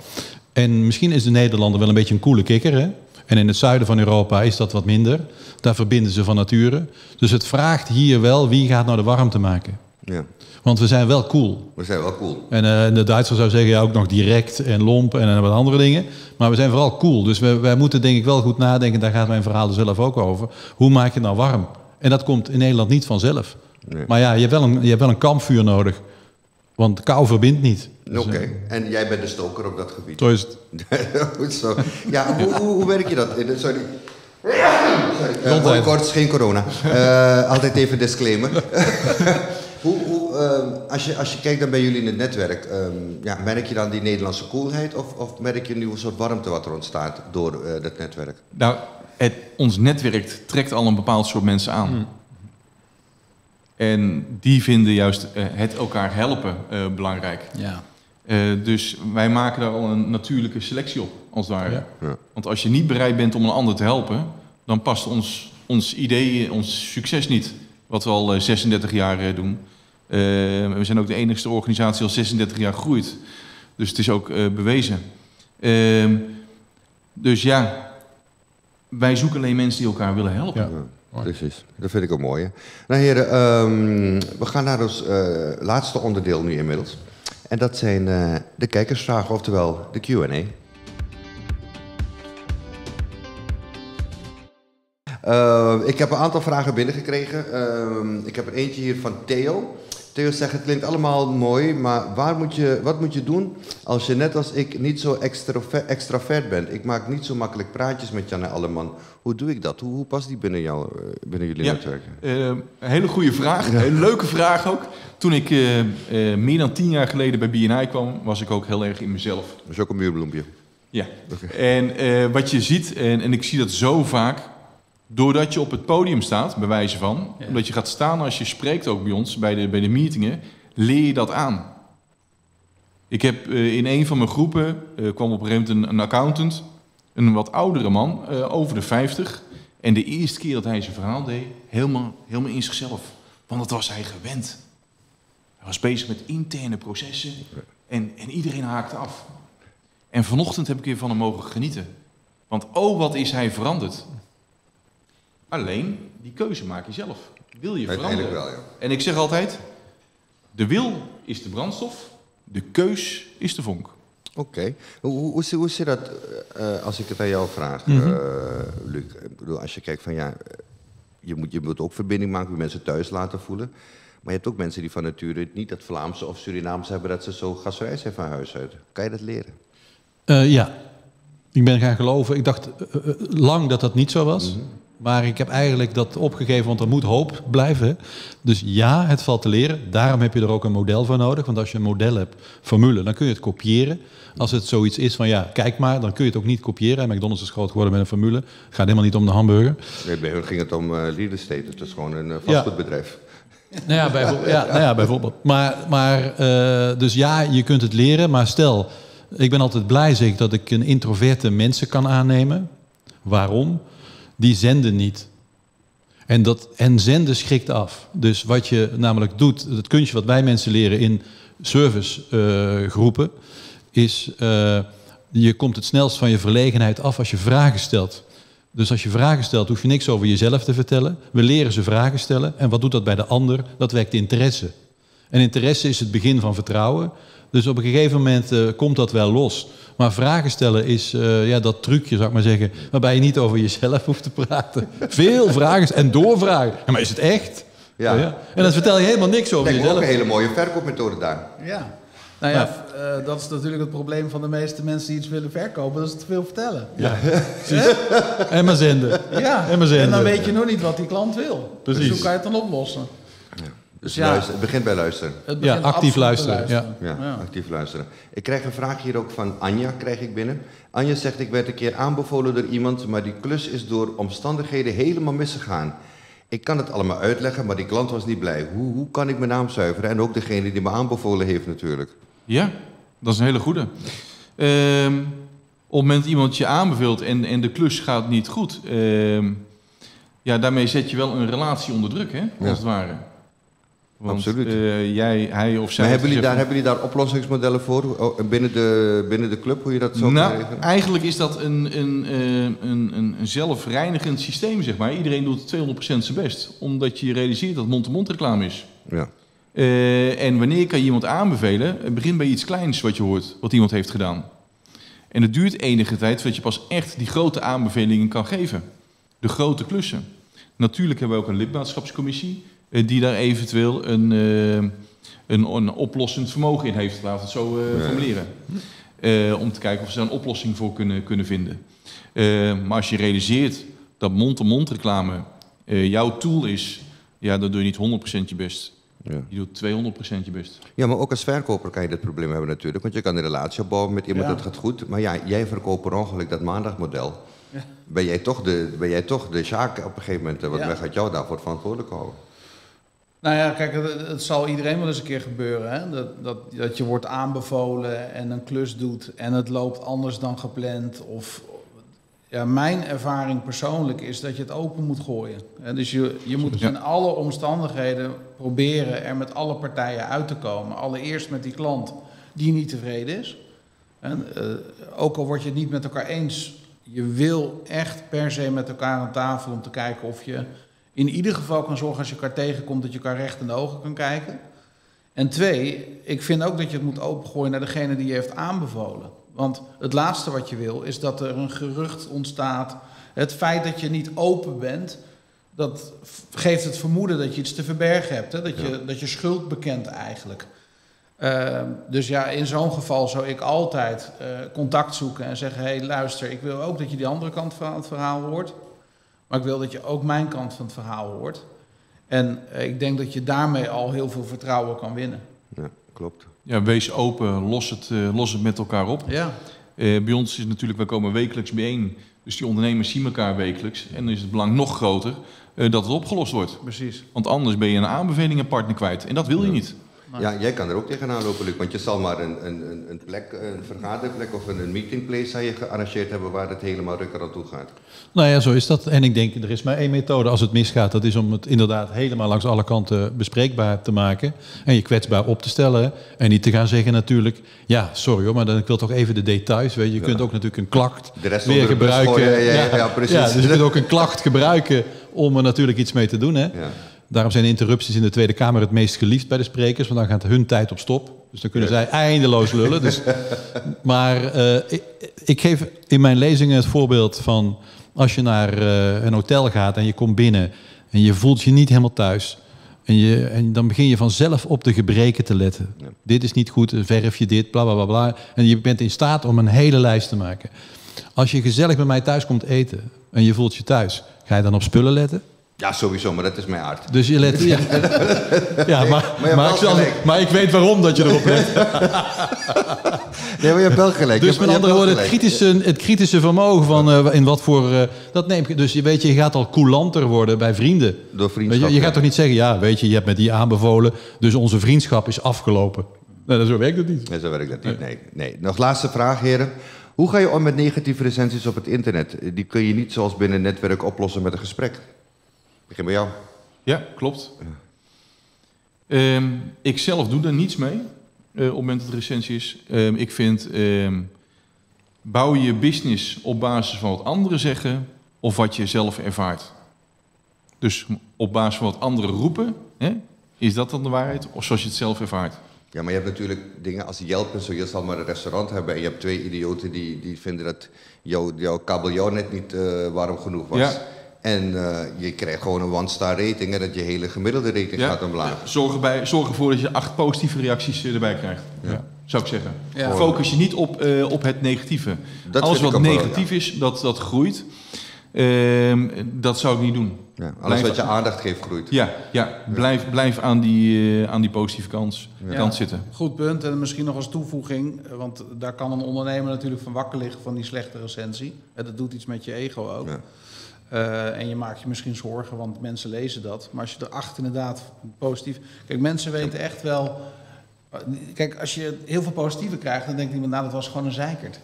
En misschien is de Nederlander wel een beetje een koele kikker. Hè? En in het zuiden van Europa is dat wat minder. Daar verbinden ze van nature. Dus het vraagt hier wel wie gaat nou de warmte maken.
Ja.
Want we zijn wel cool.
We zijn wel cool.
En uh, de Duitser zou zeggen ja, ook nog direct en lomp en wat andere dingen. Maar we zijn vooral cool. Dus we, wij moeten denk ik wel goed nadenken. Daar gaat mijn verhaal er zelf ook over. Hoe maak je het nou warm? En dat komt in Nederland niet vanzelf.
Nee.
Maar ja, je hebt, wel een, je hebt wel een kampvuur nodig. Want kou verbindt niet.
Oké, okay. dus, uh, en jij bent de stoker op dat gebied.
Zo is het. [LAUGHS]
Goed zo. Ja, hoe, hoe, hoe werk je dat? Sorry. Sorry. Uh, kort, geen corona. Uh, altijd even disclaimer. [LAUGHS] hoe, hoe, uh, als, je, als je kijkt dan bij jullie in het netwerk, um, ja, merk je dan die Nederlandse coolheid of, of merk je nu een soort warmte wat er ontstaat door uh, dat netwerk?
Nou, het, ons netwerk trekt al een bepaald soort mensen aan. Hmm. En die vinden juist uh, het elkaar helpen uh, belangrijk.
Ja.
Uh, dus wij maken daar al een natuurlijke selectie op, als het ware.
Ja. Ja.
Want als je niet bereid bent om een ander te helpen, dan past ons, ons idee, ons succes niet. Wat we al 36 jaar doen. we zijn ook de enigste organisatie die al 36 jaar groeit. Dus het is ook bewezen. Ehm, dus ja, wij zoeken alleen mensen die elkaar willen helpen.
Ja. Precies, dat vind ik ook mooi. Hè? Nou heren, um, we gaan naar ons uh, laatste onderdeel nu inmiddels. En dat zijn uh, de kijkersvragen, oftewel de Q&A. Uh, ik heb een aantal vragen binnengekregen. ik heb er eentje hier van Theo. Theo zegt, het klinkt allemaal mooi, maar waar moet je, wat moet je doen als je net als ik niet zo extravert, extravert bent? Ik maak niet zo makkelijk praatjes met Janne Alleman. Hoe doe ik dat? Hoe, hoe past die binnen, jou, binnen jullie
ja,
netwerk?
Uh, een hele goede vraag, een hele leuke vraag ook. Toen ik uh, uh, meer dan tien jaar geleden bij BNI kwam, was ik ook heel erg in mezelf.
Dat is ook een muurbloempje.
Ja, okay. en wat je ziet, en, en ik zie dat zo vaak, Doordat je op het podium staat, bij wijze van, omdat je gaat staan als je spreekt ook bij ons, bij de, bij de meetingen, leer je dat aan. Ik heb uh, in een van mijn groepen, uh, kwam op een gegeven moment een, een accountant, een wat oudere man, uh, over de 50. En de eerste keer dat hij zijn verhaal deed, helemaal, helemaal in zichzelf. Want dat was hij gewend. Hij was bezig met interne processen en, en iedereen haakte af. En vanochtend heb ik weer van hem mogen genieten. Want oh, wat is hij veranderd. Alleen, die keuze maak je zelf. Wil je veranderen?
Wel, ja.
En ik zeg altijd, de wil is de brandstof, de keus is de vonk.
Oké. Okay. Hoe, hoe, hoe, zit dat, uh, als ik het aan jou vraag, mm -hmm. uh, Luc? Ik bedoel, als je kijkt van ja, je moet, je moet ook verbinding maken met mensen thuis laten voelen. Maar je hebt ook mensen die van nature niet dat Vlaamse of Surinaamse hebben dat ze zo gastvrij zijn van huis uit. Kan je dat leren?
Uh, ja, ik ben gaan geloven. Ik dacht lang dat dat niet zo was. Mm -hmm. Maar ik heb eigenlijk dat opgegeven, want er moet hoop blijven. Dus ja, het valt te leren. Daarom heb je er ook een model voor nodig. Want als je een model hebt, formule, dan kun je het kopiëren. Als het zoiets is van ja, kijk maar, dan kun je het ook niet kopiëren. McDonald's is groot geworden met een formule. Het gaat helemaal niet om de hamburger.
Nee, bij hun ging het om uh, real estate. Het is gewoon een uh, vastgoedbedrijf.
Ja. Nou ja, bijvoorbeeld. [LAUGHS] Ja, nou ja, bijvoorbeeld. Maar, maar uh, dus ja, je kunt het leren. Maar stel, ik ben altijd blij zeg, dat ik een introverte mensen kan aannemen. Waarom? Die zenden niet. En, dat, en zenden schrikt af. Dus wat je namelijk doet, het kunstje wat wij mensen leren in servicegroepen, uh, is uh, je komt het snelst van je verlegenheid af als je vragen stelt. Dus als je vragen stelt, hoef je niks over jezelf te vertellen. We leren ze vragen stellen. En wat doet dat bij de ander? Dat wekt interesse. En interesse is het begin van vertrouwen. Dus op een gegeven moment uh, komt dat wel los. Maar vragen stellen is uh, ja, dat trucje, zou ik maar zeggen, waarbij je niet over jezelf [LAUGHS] hoeft te praten. Veel vragen en doorvragen. Ja, maar is het echt? Ja. ja. En dan vertel je helemaal niks over
Denk
jezelf.
ook een hele mooie verkoopmethode daar.
Ja. Nou ja, uh, dat is natuurlijk het probleem van de meeste mensen die iets willen verkopen, dat ze te veel vertellen.
Ja, precies. en maar zenden.
Ja,
en, maar zenden.
en dan weet je nog niet wat die klant wil.
Precies.
Dus hoe kan je het dan oplossen?
Dus ja, luister, het begint bij luisteren.
Het begint ja, actief luisteren.
luisteren. Ja. Ja, ja. actief luisteren. Ik krijg een vraag hier ook van Anja, krijg ik binnen. Anja zegt, ik werd een keer aanbevolen door iemand, maar die klus is door omstandigheden helemaal misgegaan. Ik kan het allemaal uitleggen, maar die klant was niet blij. Hoe, hoe kan ik mijn naam zuiveren? En ook degene die me aanbevolen heeft natuurlijk.
Ja, dat is een hele goede. Um, op het moment dat iemand je aanbeveelt en, en de klus gaat niet goed... Um, ja, daarmee zet je wel een relatie onder druk, hè, als ja. het ware. Want,
Absoluut.
Uh, jij, hij of zij.
Maar hebben jullie, daar, hebben jullie daar oplossingsmodellen voor binnen de, binnen de club, hoe je dat zo
nou, regelen? Eigenlijk is dat een, een, een, een, een zelfreinigend systeem, zeg maar. Iedereen doet 200% zijn best, omdat je realiseert dat mond-to-mond reclame is.
Ja.
Uh, en wanneer kan je iemand aanbevelen? Het begint bij iets kleins wat je hoort, wat iemand heeft gedaan. En het duurt enige tijd voordat je pas echt die grote aanbevelingen kan geven. De grote klussen. Natuurlijk hebben we ook een lidmaatschapscommissie die daar eventueel een, uh, een, een oplossend vermogen in heeft, laten we het zo uh, ja. formuleren. Uh, om te kijken of ze daar een oplossing voor kunnen, kunnen vinden. maar als je realiseert dat mond-to-mond reclame jouw tool is, ja, dan doe je niet 100% je best. Ja. Je doet 200% je best.
Ja, maar ook als verkoper kan je dit probleem hebben natuurlijk. Want je kan een relatie opbouwen met iemand, ja. dat gaat goed. Maar ja, jij verkoopt per ongeluk dat maandagmodel. Ja. Ben, jij toch de, ben jij toch de Sjaak op een gegeven moment? Want wij gaat jou daarvoor verantwoordelijk houden.
Nou ja, kijk, het, het, zal iedereen wel eens een keer gebeuren. Hè? Dat, dat, dat je wordt aanbevolen en een klus doet en het loopt anders dan gepland. Of, ja, mijn ervaring persoonlijk is dat je het open moet gooien. Dus je, je moet in alle omstandigheden proberen er met alle partijen uit te komen. Allereerst met die klant die niet tevreden is. En, uh, ook al word je het niet met elkaar eens, je wil echt per se met elkaar aan tafel om te kijken of je in ieder geval kan zorgen als je elkaar tegenkomt dat je elkaar recht in de ogen kan kijken. En twee, ik vind ook dat je het moet opengooien naar degene die je heeft aanbevolen. Want het laatste wat je wil is dat er een gerucht ontstaat. Het feit dat je niet open bent, dat geeft het vermoeden dat je iets te verbergen hebt. Hè? Dat, je, ja. dat je schuld bekent eigenlijk. Uh, dus ja, in zo'n geval zou ik altijd uh, contact zoeken en zeggen: hé, hey, luister, ik wil ook dat je die andere kant van het verhaal hoort. Maar ik wil dat je ook mijn kant van het verhaal hoort. En ik denk dat je daarmee al heel veel vertrouwen kan winnen.
Ja, klopt.
Ja, wees open, los het, uh, los het met elkaar op.
Ja.
Uh, bij ons is natuurlijk, we komen wekelijks bijeen. Dus die ondernemers zien elkaar wekelijks. En dan is het belang nog groter uh, dat het opgelost wordt.
Precies.
Want anders ben je een aanbevelingenpartner kwijt. En dat wil je niet.
Ja, jij kan er ook tegenaan lopen, Luc. Want je zal maar een, een, een plek, een vergaderplek of een meetingplace je gearrangeerd hebben waar het helemaal rukker aan toe gaat.
Nou ja, zo is dat. En ik denk, er is maar één methode als het misgaat. Dat is om het inderdaad helemaal langs alle kanten bespreekbaar te maken. En je kwetsbaar op te stellen. En niet te gaan zeggen natuurlijk, ja, sorry hoor, maar dan, ik wil toch even de details. Weet je, je kunt ook natuurlijk een klacht
de rest
weer gebruiken.
Gooien, ja, ja, precies.
Ja, dus je kunt ook een klacht gebruiken om er natuurlijk iets mee te doen. Hè? Ja. Daarom zijn interrupties in de Tweede Kamer het meest geliefd bij de sprekers, want dan gaat hun tijd op stop. Dus dan kunnen zij eindeloos lullen. Dus, [LAUGHS] maar uh, ik, ik, geef in mijn lezingen het voorbeeld van als je naar uh, een hotel gaat en je komt binnen en je voelt je niet helemaal thuis. En, je, en dan begin je vanzelf op de gebreken te letten. Dit is niet goed, verf je dit, bla bla bla bla. En je bent in staat om een hele lijst te maken. Als je gezellig bij mij thuis komt eten en je voelt je thuis, ga je dan op spullen letten?
Ja, sowieso, maar dat is mijn aard.
Dus je let... [LAUGHS] Ja, ja maar, maar, maar, ik zal, maar, ik weet waarom dat je erop let. [LAUGHS]
nee, maar je hebt wel gelijk.
Dus met andere woorden, het kritische, het kritische vermogen van uh, in wat voor... Uh, dat neemt, dus je weet je, je gaat al coulanter worden bij vrienden.
Door vriendschap.
Je, je, gaat toch niet zeggen, ja, weet je, je hebt met die aanbevolen... dus onze vriendschap is afgelopen. Nee, zo werkt het niet.
Nee, zo werkt dat niet, nee. nee. Nog laatste vraag, heren. Hoe ga je om met negatieve recensies op het internet? Die kun je niet zoals binnen een netwerk oplossen met een gesprek begin bij jou.
Ja, klopt. Um, ik zelf doe er niets mee uh, op het moment dat het recensie is. Um, ik vind, um, bouw je business op basis van wat anderen zeggen of wat je zelf ervaart. Dus op basis van wat anderen roepen, hè, is dat dan de waarheid of zoals je het zelf ervaart?
Ja, maar je hebt natuurlijk dingen als Yelp en zo. Je zal maar een restaurant hebben en je hebt twee idioten die, die vinden dat jouw, jouw kabeljauw net niet uh, warm genoeg was. Ja. En uh, je krijgt gewoon een one-star rating en dat je hele gemiddelde rating gaat omlaag. Ja.
Zorg, erbij, zorg ervoor dat je acht positieve reacties eh, erbij krijgt. Ja. Zou ik zeggen. Focus je niet op, uh, op het negatieve. Dat Alles wat negatief is, dat, dat groeit. Uh, dat zou ik niet doen.
Ja, alles wat je aandacht geeft groeit.
Ja, ja. Blijf, blijf aan, die, uh, aan die positieve kans, kant zitten.
Goed punt. En misschien nog als toevoeging. Want daar kan een ondernemer natuurlijk van wakker liggen van die slechte recensie. Dat doet iets met je ego ook. Uh, en je maakt je misschien zorgen, want mensen lezen dat. Maar als je erachter inderdaad positief... Kijk, mensen weten echt wel... Kijk, als je heel veel positieve krijgt, dan denkt iemand... nou, dat was gewoon een zeikert.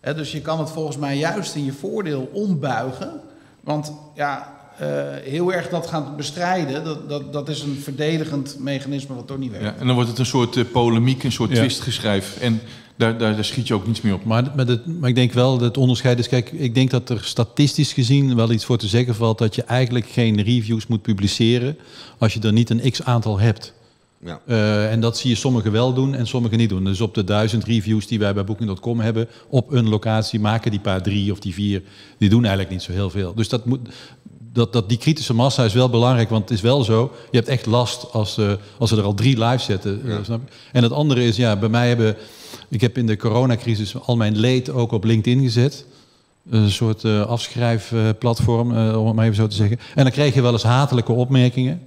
He, dus je kan het volgens mij juist in je voordeel ombuigen. Want ja, uh, heel erg dat gaan bestrijden, dat, dat, dat is een verdedigend mechanisme wat toch niet werkt.
Ja, en dan wordt het een soort uh, polemiek, een soort ja. twistgeschrijf. En daar, daar, daar, schiet je ook niets meer op.
Maar, maar, het, maar ik denk wel dat het onderscheid is. Kijk, ik denk dat er statistisch gezien wel iets voor te zeggen valt. dat je eigenlijk geen reviews moet publiceren. als je er niet een x aantal hebt. Ja. Uh, en dat zie je sommigen wel doen en sommigen niet doen. Dus op de duizend reviews die wij bij Booking.com hebben op een locatie maken die paar drie of die vier, die doen eigenlijk niet zo heel veel. Dus dat moet, dat, dat, die kritische massa is wel belangrijk, want het is wel zo. Je hebt echt last als, uh, als ze er al drie live zetten. Ja. Uh, snap je? En het andere is, ja, bij mij hebben ik heb in de coronacrisis al mijn leed ook op LinkedIn gezet. Een soort uh, afschrijfplatform, uh, om het maar even zo te zeggen. En dan kreeg je wel eens hatelijke opmerkingen.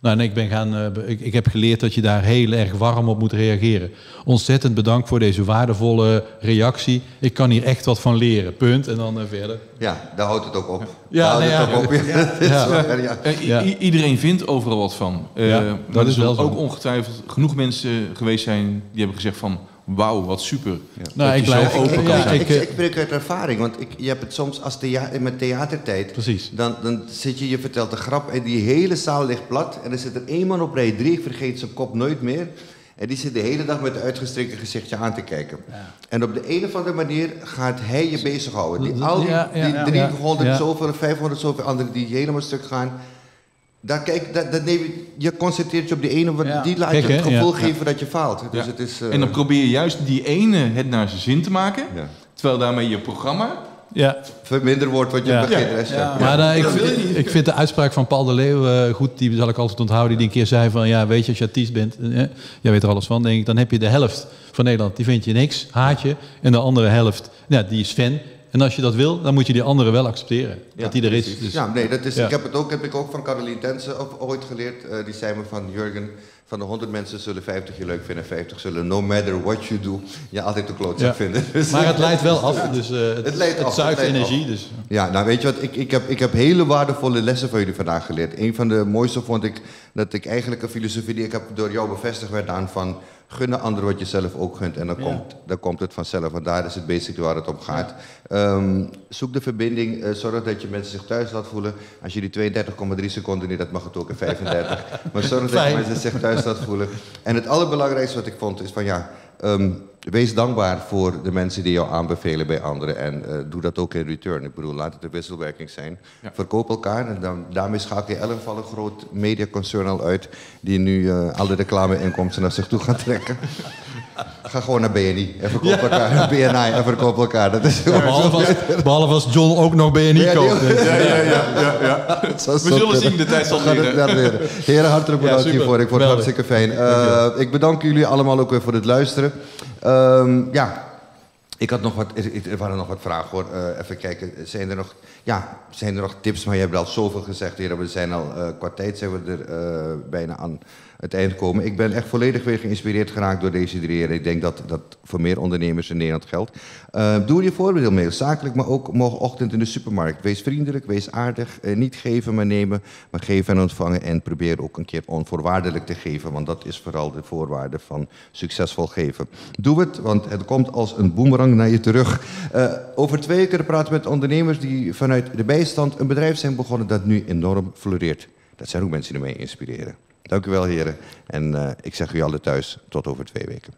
Nou, en ik, ben gaan, uh, ik, ik, heb geleerd dat je daar heel erg warm op moet reageren. Ontzettend bedankt voor deze waardevolle reactie. Ik kan hier echt wat van leren. Punt. En dan verder.
Ja, daar houdt het ook op.
Ja, nee, ja, op.
ja. [LAUGHS] iedereen vindt overal wat van. dat is wel ook ongetwijfeld genoeg mensen geweest zijn die hebben gezegd van wauw, wat super. Ja.
Nou, ik blijf open ja, ik, ik, ik spreek uit ervaring, want ik, je hebt het soms als thea met theatertijd.
Precies.
Dan, dan zit je, je vertelt een grap en die hele zaal ligt plat. En er zit er één man op rij drie, ik vergeet zijn kop nooit meer. En die zit de hele dag met een uitgestrekte gezichtje aan te kijken. Ja. En op de een of andere manier gaat hij je bezighouden. Die, al die, ja, die 300 zoveel, 500 zoveel anderen die helemaal stuk gaan daar, kijk, dat, dat neem je, je concentreert je op die ene, want ja. die laat je het gevoel geven dat je faalt. Dus het is, uh...
En dan probeer je juist die ene het naar zijn zin te maken, terwijl daarmee je programma
ja. verminder wordt wat je ja. begint.
Ja. Maar uh, ik, ik, vind de uitspraak van Paul de Leeuw uh, goed, die zal ik altijd onthouden, die een keer zei van, ja, weet je, als je artiest bent, uh, jij weet er alles van, denk ik, dan heb je de helft van Nederland, die vind je niks, haat je, en de andere helft, ja, die is fan, en als je dat wil, dan moet je die andere wel accepteren. dat die er is.
Dus. Ja, nee, dat is, Ik heb het ook, heb ik ook van Caroline Tensen ooit geleerd. Uh, die zei me van, Jurgen, van de 100 mensen zullen 50 je leuk vinden. 50 zullen, no matter what you do, je altijd de klootzak vinden. [LAUGHS]
Dus maar het leidt wel af. Dus, uh, het, [LAUGHS] het, leidt het zuigt energie. Dus.
Ja, nou weet je wat, ik, ik, heb, ik heb hele waardevolle lessen van jullie vandaag geleerd. Een van de mooiste vond ik dat ik eigenlijk een filosofie die ik heb door jou bevestigd werd aan van gunnen anderen wat je zelf ook gunt. En dan, komt, dan komt het vanzelf. Want daar is het basic waar het om gaat. Ehm, zoek de verbinding. Uh, zorg dat je mensen zich thuis laat voelen. Als je die 32,3 seconden niet, dat mag het ook in 35. [LAUGHS] maar zorg dat je mensen zich thuis laat voelen. En het allerbelangrijkste wat ik vond is van ja... Ehm, wees dankbaar voor de mensen die jou aanbevelen bij anderen. En uh, doe dat ook in return. Ik bedoel, laat het een wisselwerking zijn. Verkoop elkaar. En dan, daarmee schakel je elk een groot mediaconcern al uit. Die nu uh, alle reclameinkomsten naar zich toe gaat trekken. [LAUGHS] Ga gewoon naar BNI en verkoop elkaar. [LAUGHS] BNI en verkoop elkaar. Dat is
behalve, als, behalve, als, John ook nog BNI koopt.
Ja, ja, ja. ja, ja. [LAUGHS] We zullen zien, de tijd zal [LAUGHS] leren.
Heren, hartelijk bedankt hiervoor. Ik vond het hartstikke fijn. Uh, ik bedank jullie allemaal ook weer voor het luisteren. Um, ja, ik had nog wat, er waren nog wat vragen hoor. Uh, even kijken, zijn er nog, ja, zijn er nog tips? Maar je hebt al zoveel gezegd, heren. We zijn al, uh, qua tijd zijn we er bijna aan het eind komen. Ik ben echt volledig weer geïnspireerd geraakt door deze drie. Ik denk dat dat voor meer ondernemers in Nederland geldt. Uh, doe je voorbeeld mee, zakelijk, maar ook morgenochtend in de supermarkt. Wees vriendelijk, wees aardig. Uh, niet geven, maar nemen, maar geven en ontvangen. En probeer ook een keer onvoorwaardelijk te geven, want dat is vooral de voorwaarde van succesvol geven. Doe het, want het komt als een boemerang naar je terug. Uh, over twee weken praten met ondernemers die vanuit de bijstand een bedrijf zijn begonnen dat nu enorm floreert. Dat zijn ook mensen die mij inspireren. Dank u wel, heren. En eh, ik zeg u allen thuis tot over twee weken.